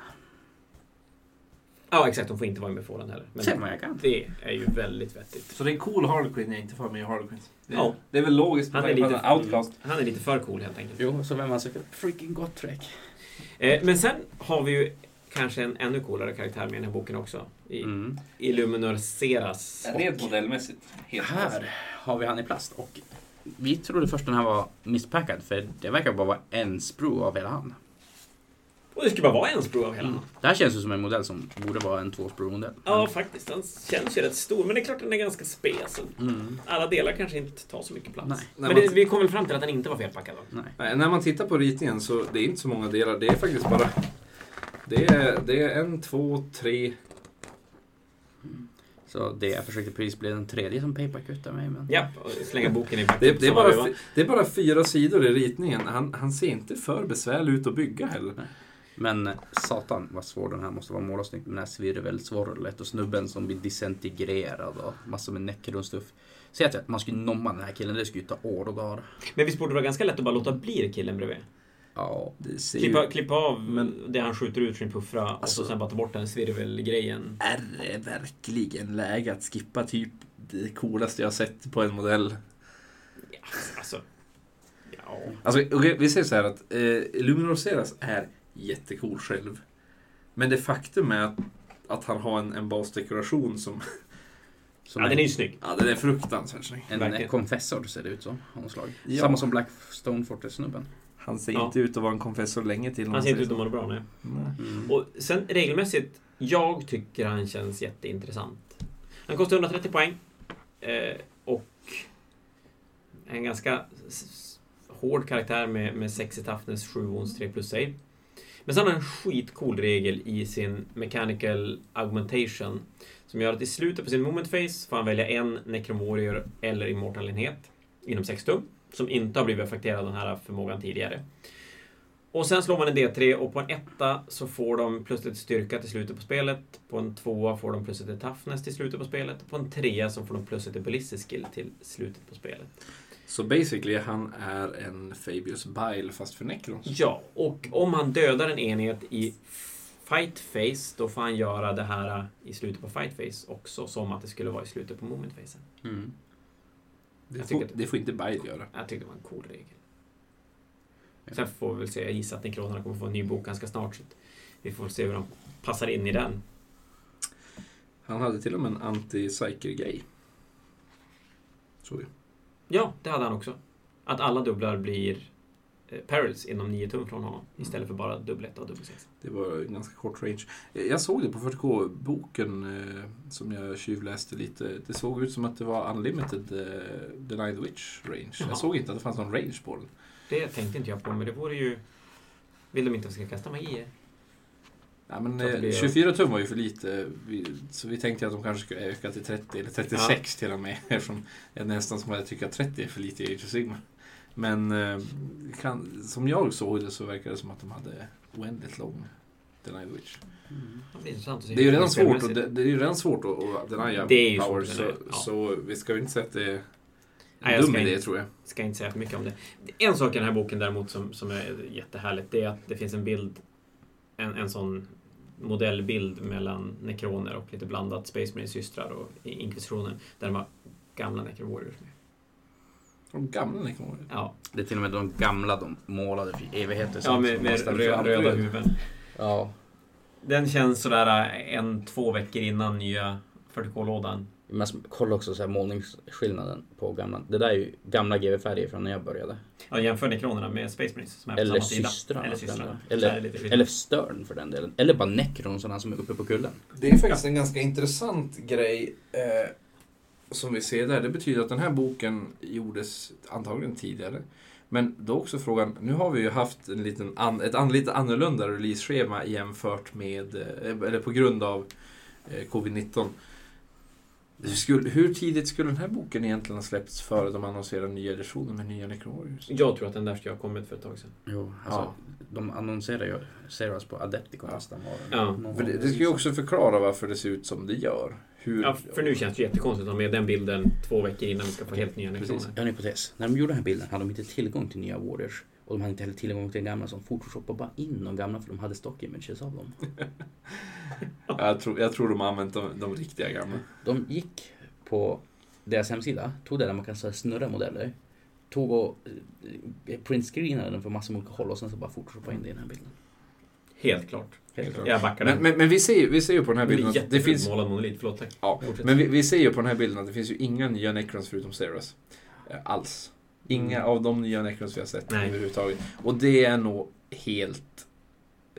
Ja, exakt. De får inte vara med i Fallen heller. Men Sen jag kan. det är ju väldigt vettigt. Så det är cool Harlequin jag inte får med i Harlequins. Det är, Ja. det är väl logiskt Han är lite- är outcast. Han är lite för cool helt enkelt. Jo, så vem ansöker? Freaking Gottrek. Eh, men sen har vi ju kanske en ännu coolare karaktär med i den här boken också. I Mm. Illuminor Seras. Rent modellmässigt. Helt Här har vi han i plast och vi trodde först den här var misspackad för det verkar bara vara en sprue av hela han. Och det ska bara vara en sprue av hela Mm. mm. Det här känns ju som en modell som borde vara en två sprue modell Ja, faktiskt. Den känns ju rätt stor. Men det är klart den är ganska spes. Mm. Alla delar kanske inte tar så mycket plats. Nej. Men det, vi kom väl fram till att den inte var felpackad då? Nej. Nej, när man tittar på ritningen så det är inte så många delar. Det är faktiskt bara... Det är, det är en, två, tre... Så det jag försökte precis bli den tredje som papercuttar mig men... Ja, och slänga boken i backen. Det, det, är bara, det är bara fyra sidor i ritningen. Han, han ser inte för besvärlig ut att bygga heller. Men eh, satan vad svår den här måste vara måla snyggt med den här svirvelsvorlet och snubben som blir disintegrerad och massor med necronstuff. Säg att man skulle nomma den här killen, det skulle ju ta år och dagar. Men visst borde det vara ganska lätt att bara låta bli killen bredvid? Ja. Det ser Klippa, klippa av Men- det han skjuter ut sin puffra och Alltså- så sen bara ta bort den svirvelgrejen. Är det verkligen läge att skippa typ det coolaste jag har sett på en modell? Ja, alltså... Ja. Alltså, okej, vi säger så här att eh, Luminor är jättecool själv. Men det faktum är att, att han har en, en basdekoration som... Som ja, den är en, ju snygg. Ja, den är fruktansvärt snygg. en verkligen. konfessor ser det ut som. Ja. Samma som Blackstone Fortress-snubben. Han ser Ja. inte ut att vara en konfessor länge till. Han ser inte ut att må bra, nej. Nej. Mm. Och sen regelmässigt, jag tycker han känns jätteintressant. Han kostar 130 poäng. Eh, och en ganska hård karaktär med, med 6 i toughness, 7 wounds, 3 plus save. Men sen har han en skitcool regel i sin mechanical augmentation som gör att i slutet på sin moment phase får han välja en necromorior eller immortal-enhet inom 6 tum. Som inte har blivit affekterade av den här förmågan tidigare. Och sen slår man en D3 och på en etta så får de plus ett styrka till slutet på spelet. På en tvåa får de plus ett till toughness till slutet på spelet. På en trea så får de plus ett till ballistic skill till slutet på spelet. Så basically, han är en Fabius Bile fast för Necrons. Ja, och om han dödar en enhet i fight phase, då får han göra det här i slutet på fight phase också, som att det skulle vara i slutet på moment phase. Mm. Det Jag får, det får inte Bile göra. Jag tyckte det var en cool regel. Sen får vi väl se, jag gissar att Nekronerna kommer få en ny bok ganska snart. Så vi får se hur de passar in i den. Han hade till och med en anti-psyker-grej. Så ju. Ja, det hade han också. Att alla dubblar blir perils inom 9 tum från honom. Istället för bara dubbletta och dubbelsex. Det var ganska kort range. Eh, Jag såg det på 40K-boken eh, som jag tjuvläste lite. Det såg ut som att det var unlimited eh, Denied Witch range. Jaha. Jag såg inte att det fanns någon range på den. Det tänkte inte jag på, men det vore ju... Vill de inte att vi ska kasta magi? Ja, men, eh, blir- 24 tum var ju för lite. Så vi tänkte att de kanske skulle öka till 30 eller 36 till och med. [laughs] Eftersom jag nästan som att jag tycker att 30 är för lite i Age of Sigmar. Men eh, kan, som jag såg det så verkar det som att de hade oändligt lång Denied Witch. Det se Det är ju redan svårt, och det, det är ju redan svårt att, att denia Det power. så? Ja. så vi ska ju inte säga att det är Nej, en jag dum idé tror jag. ska inte säga för mycket om det. En sak i den här boken däremot som, som är jättehärligt, det är att det finns en bild, en, en sån modellbild mellan nekroner och lite blandat Space Marines systrar och inkvisitionen, där de har gamla Necron Warriors med. De gamla Necroner. Ja, Det är till och med de gamla de målade för evigheter ja med, med ställt rö, fram. röda huvuden. Ja, Den känns sådär en, två veckor innan nya 40K-lådan. men kolla också så här målningsskillnaden på gamla. Det där är ju gamla GV-färger från när jag började. Ja, jämför nekronerna med Space Marines som är på Eller samma sida. systrarna. Eller för den systrarna. Eller, eller Stern för den delen. Eller bara Necronsarna som är uppe på kullen. Det är faktiskt en ganska intressant grej eh, som vi ser där. Det betyder att den här boken gjordes antagligen tidigare. Men då också frågan, nu har vi ju haft en liten an, ett an, lite annorlunda release-schema jämfört med, eh, eller på grund av eh, covid-19. Skulle, hur tidigt skulle den här boken egentligen ha släppts före de annonserade nya editionen med nya Necrowarriors? Jag tror att den där ska ha kommit för ett tag sedan. Jo, alltså, de annonserar ju Seras på var det. Ja. För det, det ska ju också förklara varför det ser ut som det gör. Hur, Ja, för nu känns det jättekonstigt att ha med den bilden två veckor innan vi ska få helt nya Precis. nekroner. Jag har en hypotes. När de gjorde den här bilden hade de inte tillgång till nya Warriors. Och de hade inte heller tillgång till den gamla som photoshoppade bara in de gamla för de hade stock images av dem. [laughs] jag, tror, jag tror de har använt de, de riktiga gamla. De gick på deras hemsida, tog det där man kan så här snurra modeller, tog och eh, printscreenade den från massor med olika håll och sen så bara photoshoppade in det i den här bilden. Helt klart. Helt klart. Jag backar Men, den. men, men vi, ser, ju- vi ser ju på den här Det bilden att det finns... målad monolit, förlåt tack. Ja, Fortsätt. men vi, vi ser ju på den här bilden att det finns ju inga nya Necrons förutom Ceras. Eh, alls. Inga Mm. av de nya Necrons vi har sett Nej. överhuvudtaget. Och det är nog helt...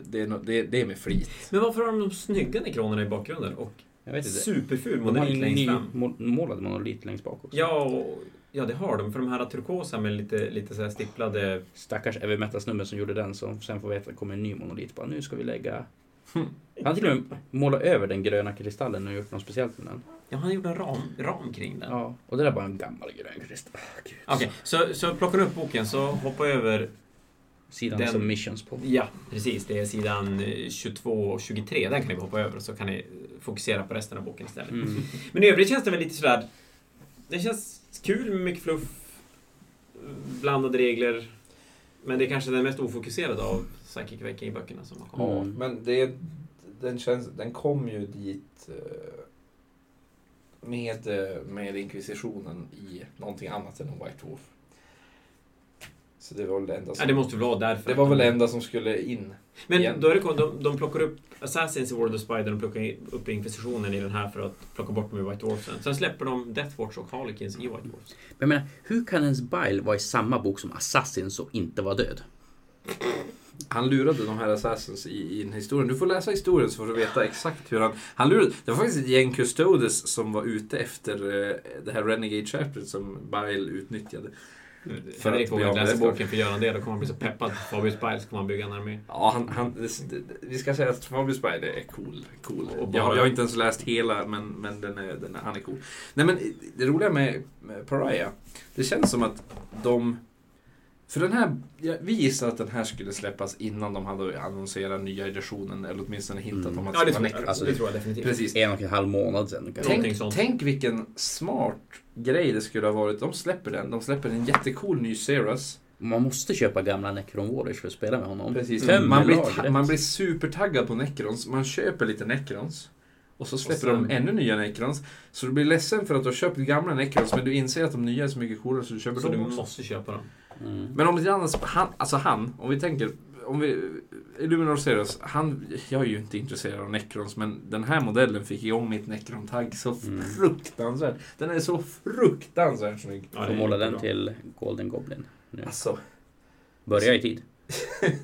Det är, nog, det, det är med flit. Men varför har de de snygga nekronerna i bakgrunden och Jag vet inte. superful De monolit längst fram? må- målad monolit längst bak också. Ja, och, ja, det har de. För de här turkosa med lite, lite så här stipplade... Stackars Evi Metal-snubben som gjorde den som sen får veta att det kommer en ny monolit. Bara, nu ska vi lägga... Han har till och med målat över den gröna kristallen och gjort något speciellt med den. Ja, han gjorde en ram, ram kring den. Ja, och det där är bara en gammal grön kristall. Gud. Okej, så, så plockar du upp boken så hoppa över... Sidan Den- som missions på. Ja, precis. Det är sidan eh, 22 och 23. Den kan ni hoppa över så kan ni fokusera på resten av boken istället. Mm. [laughs] Men i övrigt känns det väl lite sådär... Det känns kul med mycket fluff, blandade regler. Men det är kanske den mest ofokuserade av Psychic Viking-böckerna som har kommit. Ja, Mm. men det, den, känns, den kom ju dit eh, med, eh, med inkvisitionen i någonting annat än en White Wolf. Så det var väl det enda Ja, som, det måste väl vara därför. det var väl det enda som skulle in. Men igen. då är det de, de plockar upp Assassins i World of Spider, de plockar upp Inkvisitionen i den här för att plocka bort dem i White Dwarfsen. Sen släpper de Deathwatch och Harlequins i White Dwarfs. Men jag menar, hur kan ens Bile vara i samma bok som Assassins och inte vara död? Han lurade de här assassins i, i en historien. Du får läsa historien så får du veta exakt hur han... Han lurade... Det var faktiskt ett gäng custodes som var ute efter eh, det här Renegade Chapteret som Bile utnyttjade. För Henrik vågar läsa boken för gör han det då kommer han bli så peppad Fabius Berg så kommer han bygga en armé. Ja, han, han, det, det, vi ska säga att Fabius Berg är cool. cool. Och bara- Jag, jag har inte ens läst hela, men, men den är, den är, han är cool. Nej, men det roliga med, med Pariah, det känns som att de... För den här, ja, vi gissar att den här skulle släppas innan de hade annonserat nya editionen, eller åtminstone hintat Mm. om att Ja, det tror jag. Alltså, det tror jag definitivt. Precis. En och en halv månad sedan. Någonting Tänk, tänk vilken smart grej det skulle ha varit. De släpper den. De släpper en jättecool ny Ceras. Man måste köpa gamla Necron Warriors för att spela med honom. Precis. Tömmer Man blir, man blir supertaggad på Necrons. Man köper lite Necrons. Och så släpper sen- de ännu nya Necrons. Så du blir ledsen för att du har köpt gamla Necrons men du inser att de nya är så mycket coolare så du köper Så du dem också. måste köpa dem. Mm. Men om lite annat, han, alltså han, om vi tänker, om vi, Illuminor Ceros, han, jag är ju inte intresserad av Necrons men den här modellen fick igång mitt Necron-tagg så Mm. fruktansvärt. Den är så fruktansvärt snygg. Ja, Får måla den jättebra. till Golden Goblin. Nu. Alltså, Börja i tid. [laughs]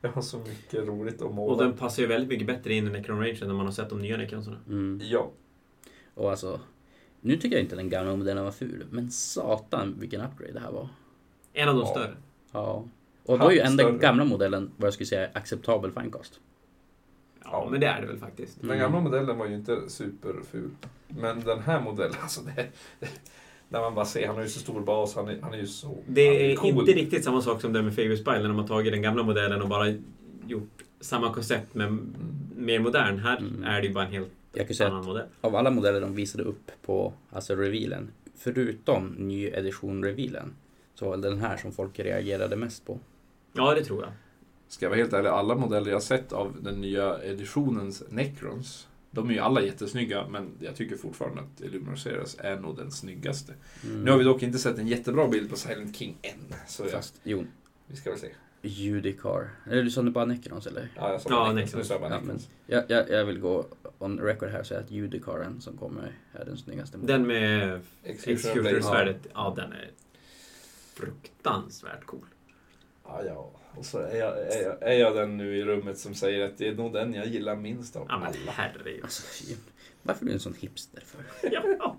jag har så mycket roligt att Och måla. den passar ju väldigt mycket bättre in i Necron Range än när man har sett de nya Necronsarna. Mm. Ja. Och alltså, nu tycker jag inte den gamla modellen var ful, men satan vilken upgrade det här var. En av de Ja. större. Ja. Och då är ju enda större. gamla modellen, vad jag skulle säga, acceptabel finecast. Ja, men det är det väl faktiskt. Den gamla modellen var ju inte superful. Men den här modellen, [laughs] alltså det... När man bara ser, han har ju så stor bas, han är, han är ju så... Det är cool. inte riktigt samma sak som det med Fabius Bile när har tagit den gamla modellen och bara gjort samma koncept men mer modern. Här Mm. är det ju bara en helt Jag kan säga annan att modell. av alla modeller de visade upp på alltså revealen, förutom ny edition revealen, så var väl den här som folk reagerade mest på. Ja, det tror jag. Ska jag vara helt ärlig, alla modeller jag sett av den nya editionens Necrons, de är ju alla jättesnygga, men jag tycker fortfarande att Illuminor är nog den snyggaste. Mm. Nu har vi dock inte sett en jättebra bild på Silent King än, så jag, Fast, jo, vi ska väl se. Judicar. Eller du sa nu bara Necrons eller? Ja, jag sa Ja, bara Necrons. Necrons. Jag bara Ja, Necrons. Jag, jag, jag vill gå on record här och säga att Judicaren som kommer är den snyggaste modellen. Den med Executioner Blade. Executor-svärdet, ja den är fruktansvärt cool. Ja, ja. Och så är jag, är, jag, är jag den nu i rummet som säger att det är nog den jag gillar minst av Ja men alla. herregud. Alltså, varför är du en sån hipster för? [laughs] Ja.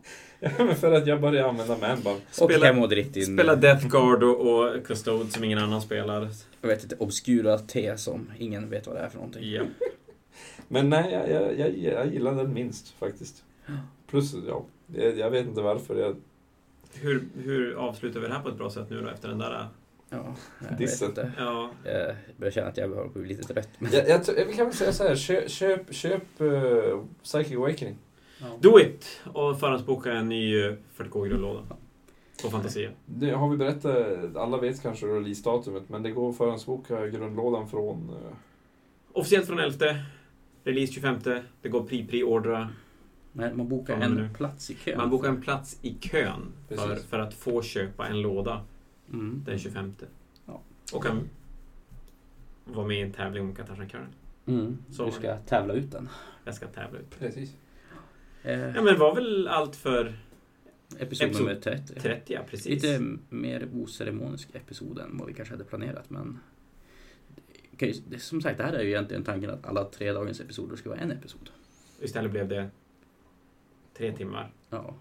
För att jag började använda manband. Spela- hem och din, Spela Death Guard och, och Custode som ingen annan spelar. jag vet inte, obskura te som ingen vet vad det är för någonting. Ja. Men nej, jag, jag, jag, jag gillar den minst faktiskt. Plus, ja, jag, jag vet inte varför. Jag, Hur, hur avslutar vi det här på ett bra sätt nu då efter den där? Ja, jag vet inte. Ja, Jag börjar känna att jag börjar bli lite trött. Men... jag, jag, vi kan väl säga så här, köp, köp, köp uh, Psychic Awakening. do it! Och förhandsboka en ny eh, 40K-grundlåda. På Fantasia. Det har vi berättat, alla vet kanske releasedatumet, men det går att förhandsboka grundlådan från... eh, Officiellt från 11. Release 25. Det går pre-pre-ordra. Men man bokar en nu. plats i kön. Man bokar en plats i kön för, för att få köpa en låda Mm. den 25. Ja. Och kan vara med i en tävling om Katarsan-kören. Mm. Så. Du ska tävla ut den. Jag ska tävla ut. Precis. Eh, Ja men det var väl allt för episod, episod nummer 30. 30, ja precis. Lite mer oceremonisk episod än vad vi kanske hade planerat. Men det, som sagt, det här är ju egentligen tanken att alla tre dagens episoder ska vara en episod. Istället blev det tre timmar Ja,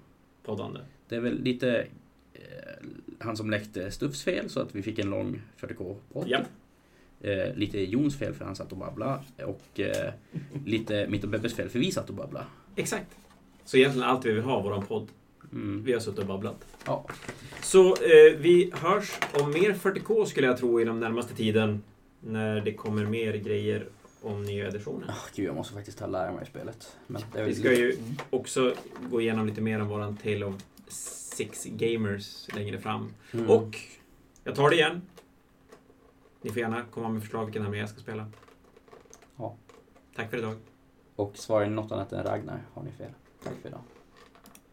poddande. det är väl lite eh, han som läckte Stuffs fel så att vi fick en lång 40k-podd. Ja. Eh, lite Jons fel för han satt och babblade. Och eh, lite mitt och Bebbes fel för vi satt och babblade. Exakt. Så egentligen allt vi vill ha, våran podd. Mm. Vi har suttit och babblat. Ja. Så eh, vi hörs om mer 40K skulle jag tro i den närmaste tiden. När det kommer mer grejer om nya editioner. Oh, gud, jag måste faktiskt ta lära mig spelet. Men Vi ska ju Mm. också gå igenom lite mer om våran Tale of Six Gamers längre fram. Mm. Och jag tar det igen. Ni får gärna komma med förslag vilken armé jag ska spela. Ja. Tack för idag. Och svarar ni något annat än Ragnar har ni fel. Tack för idag.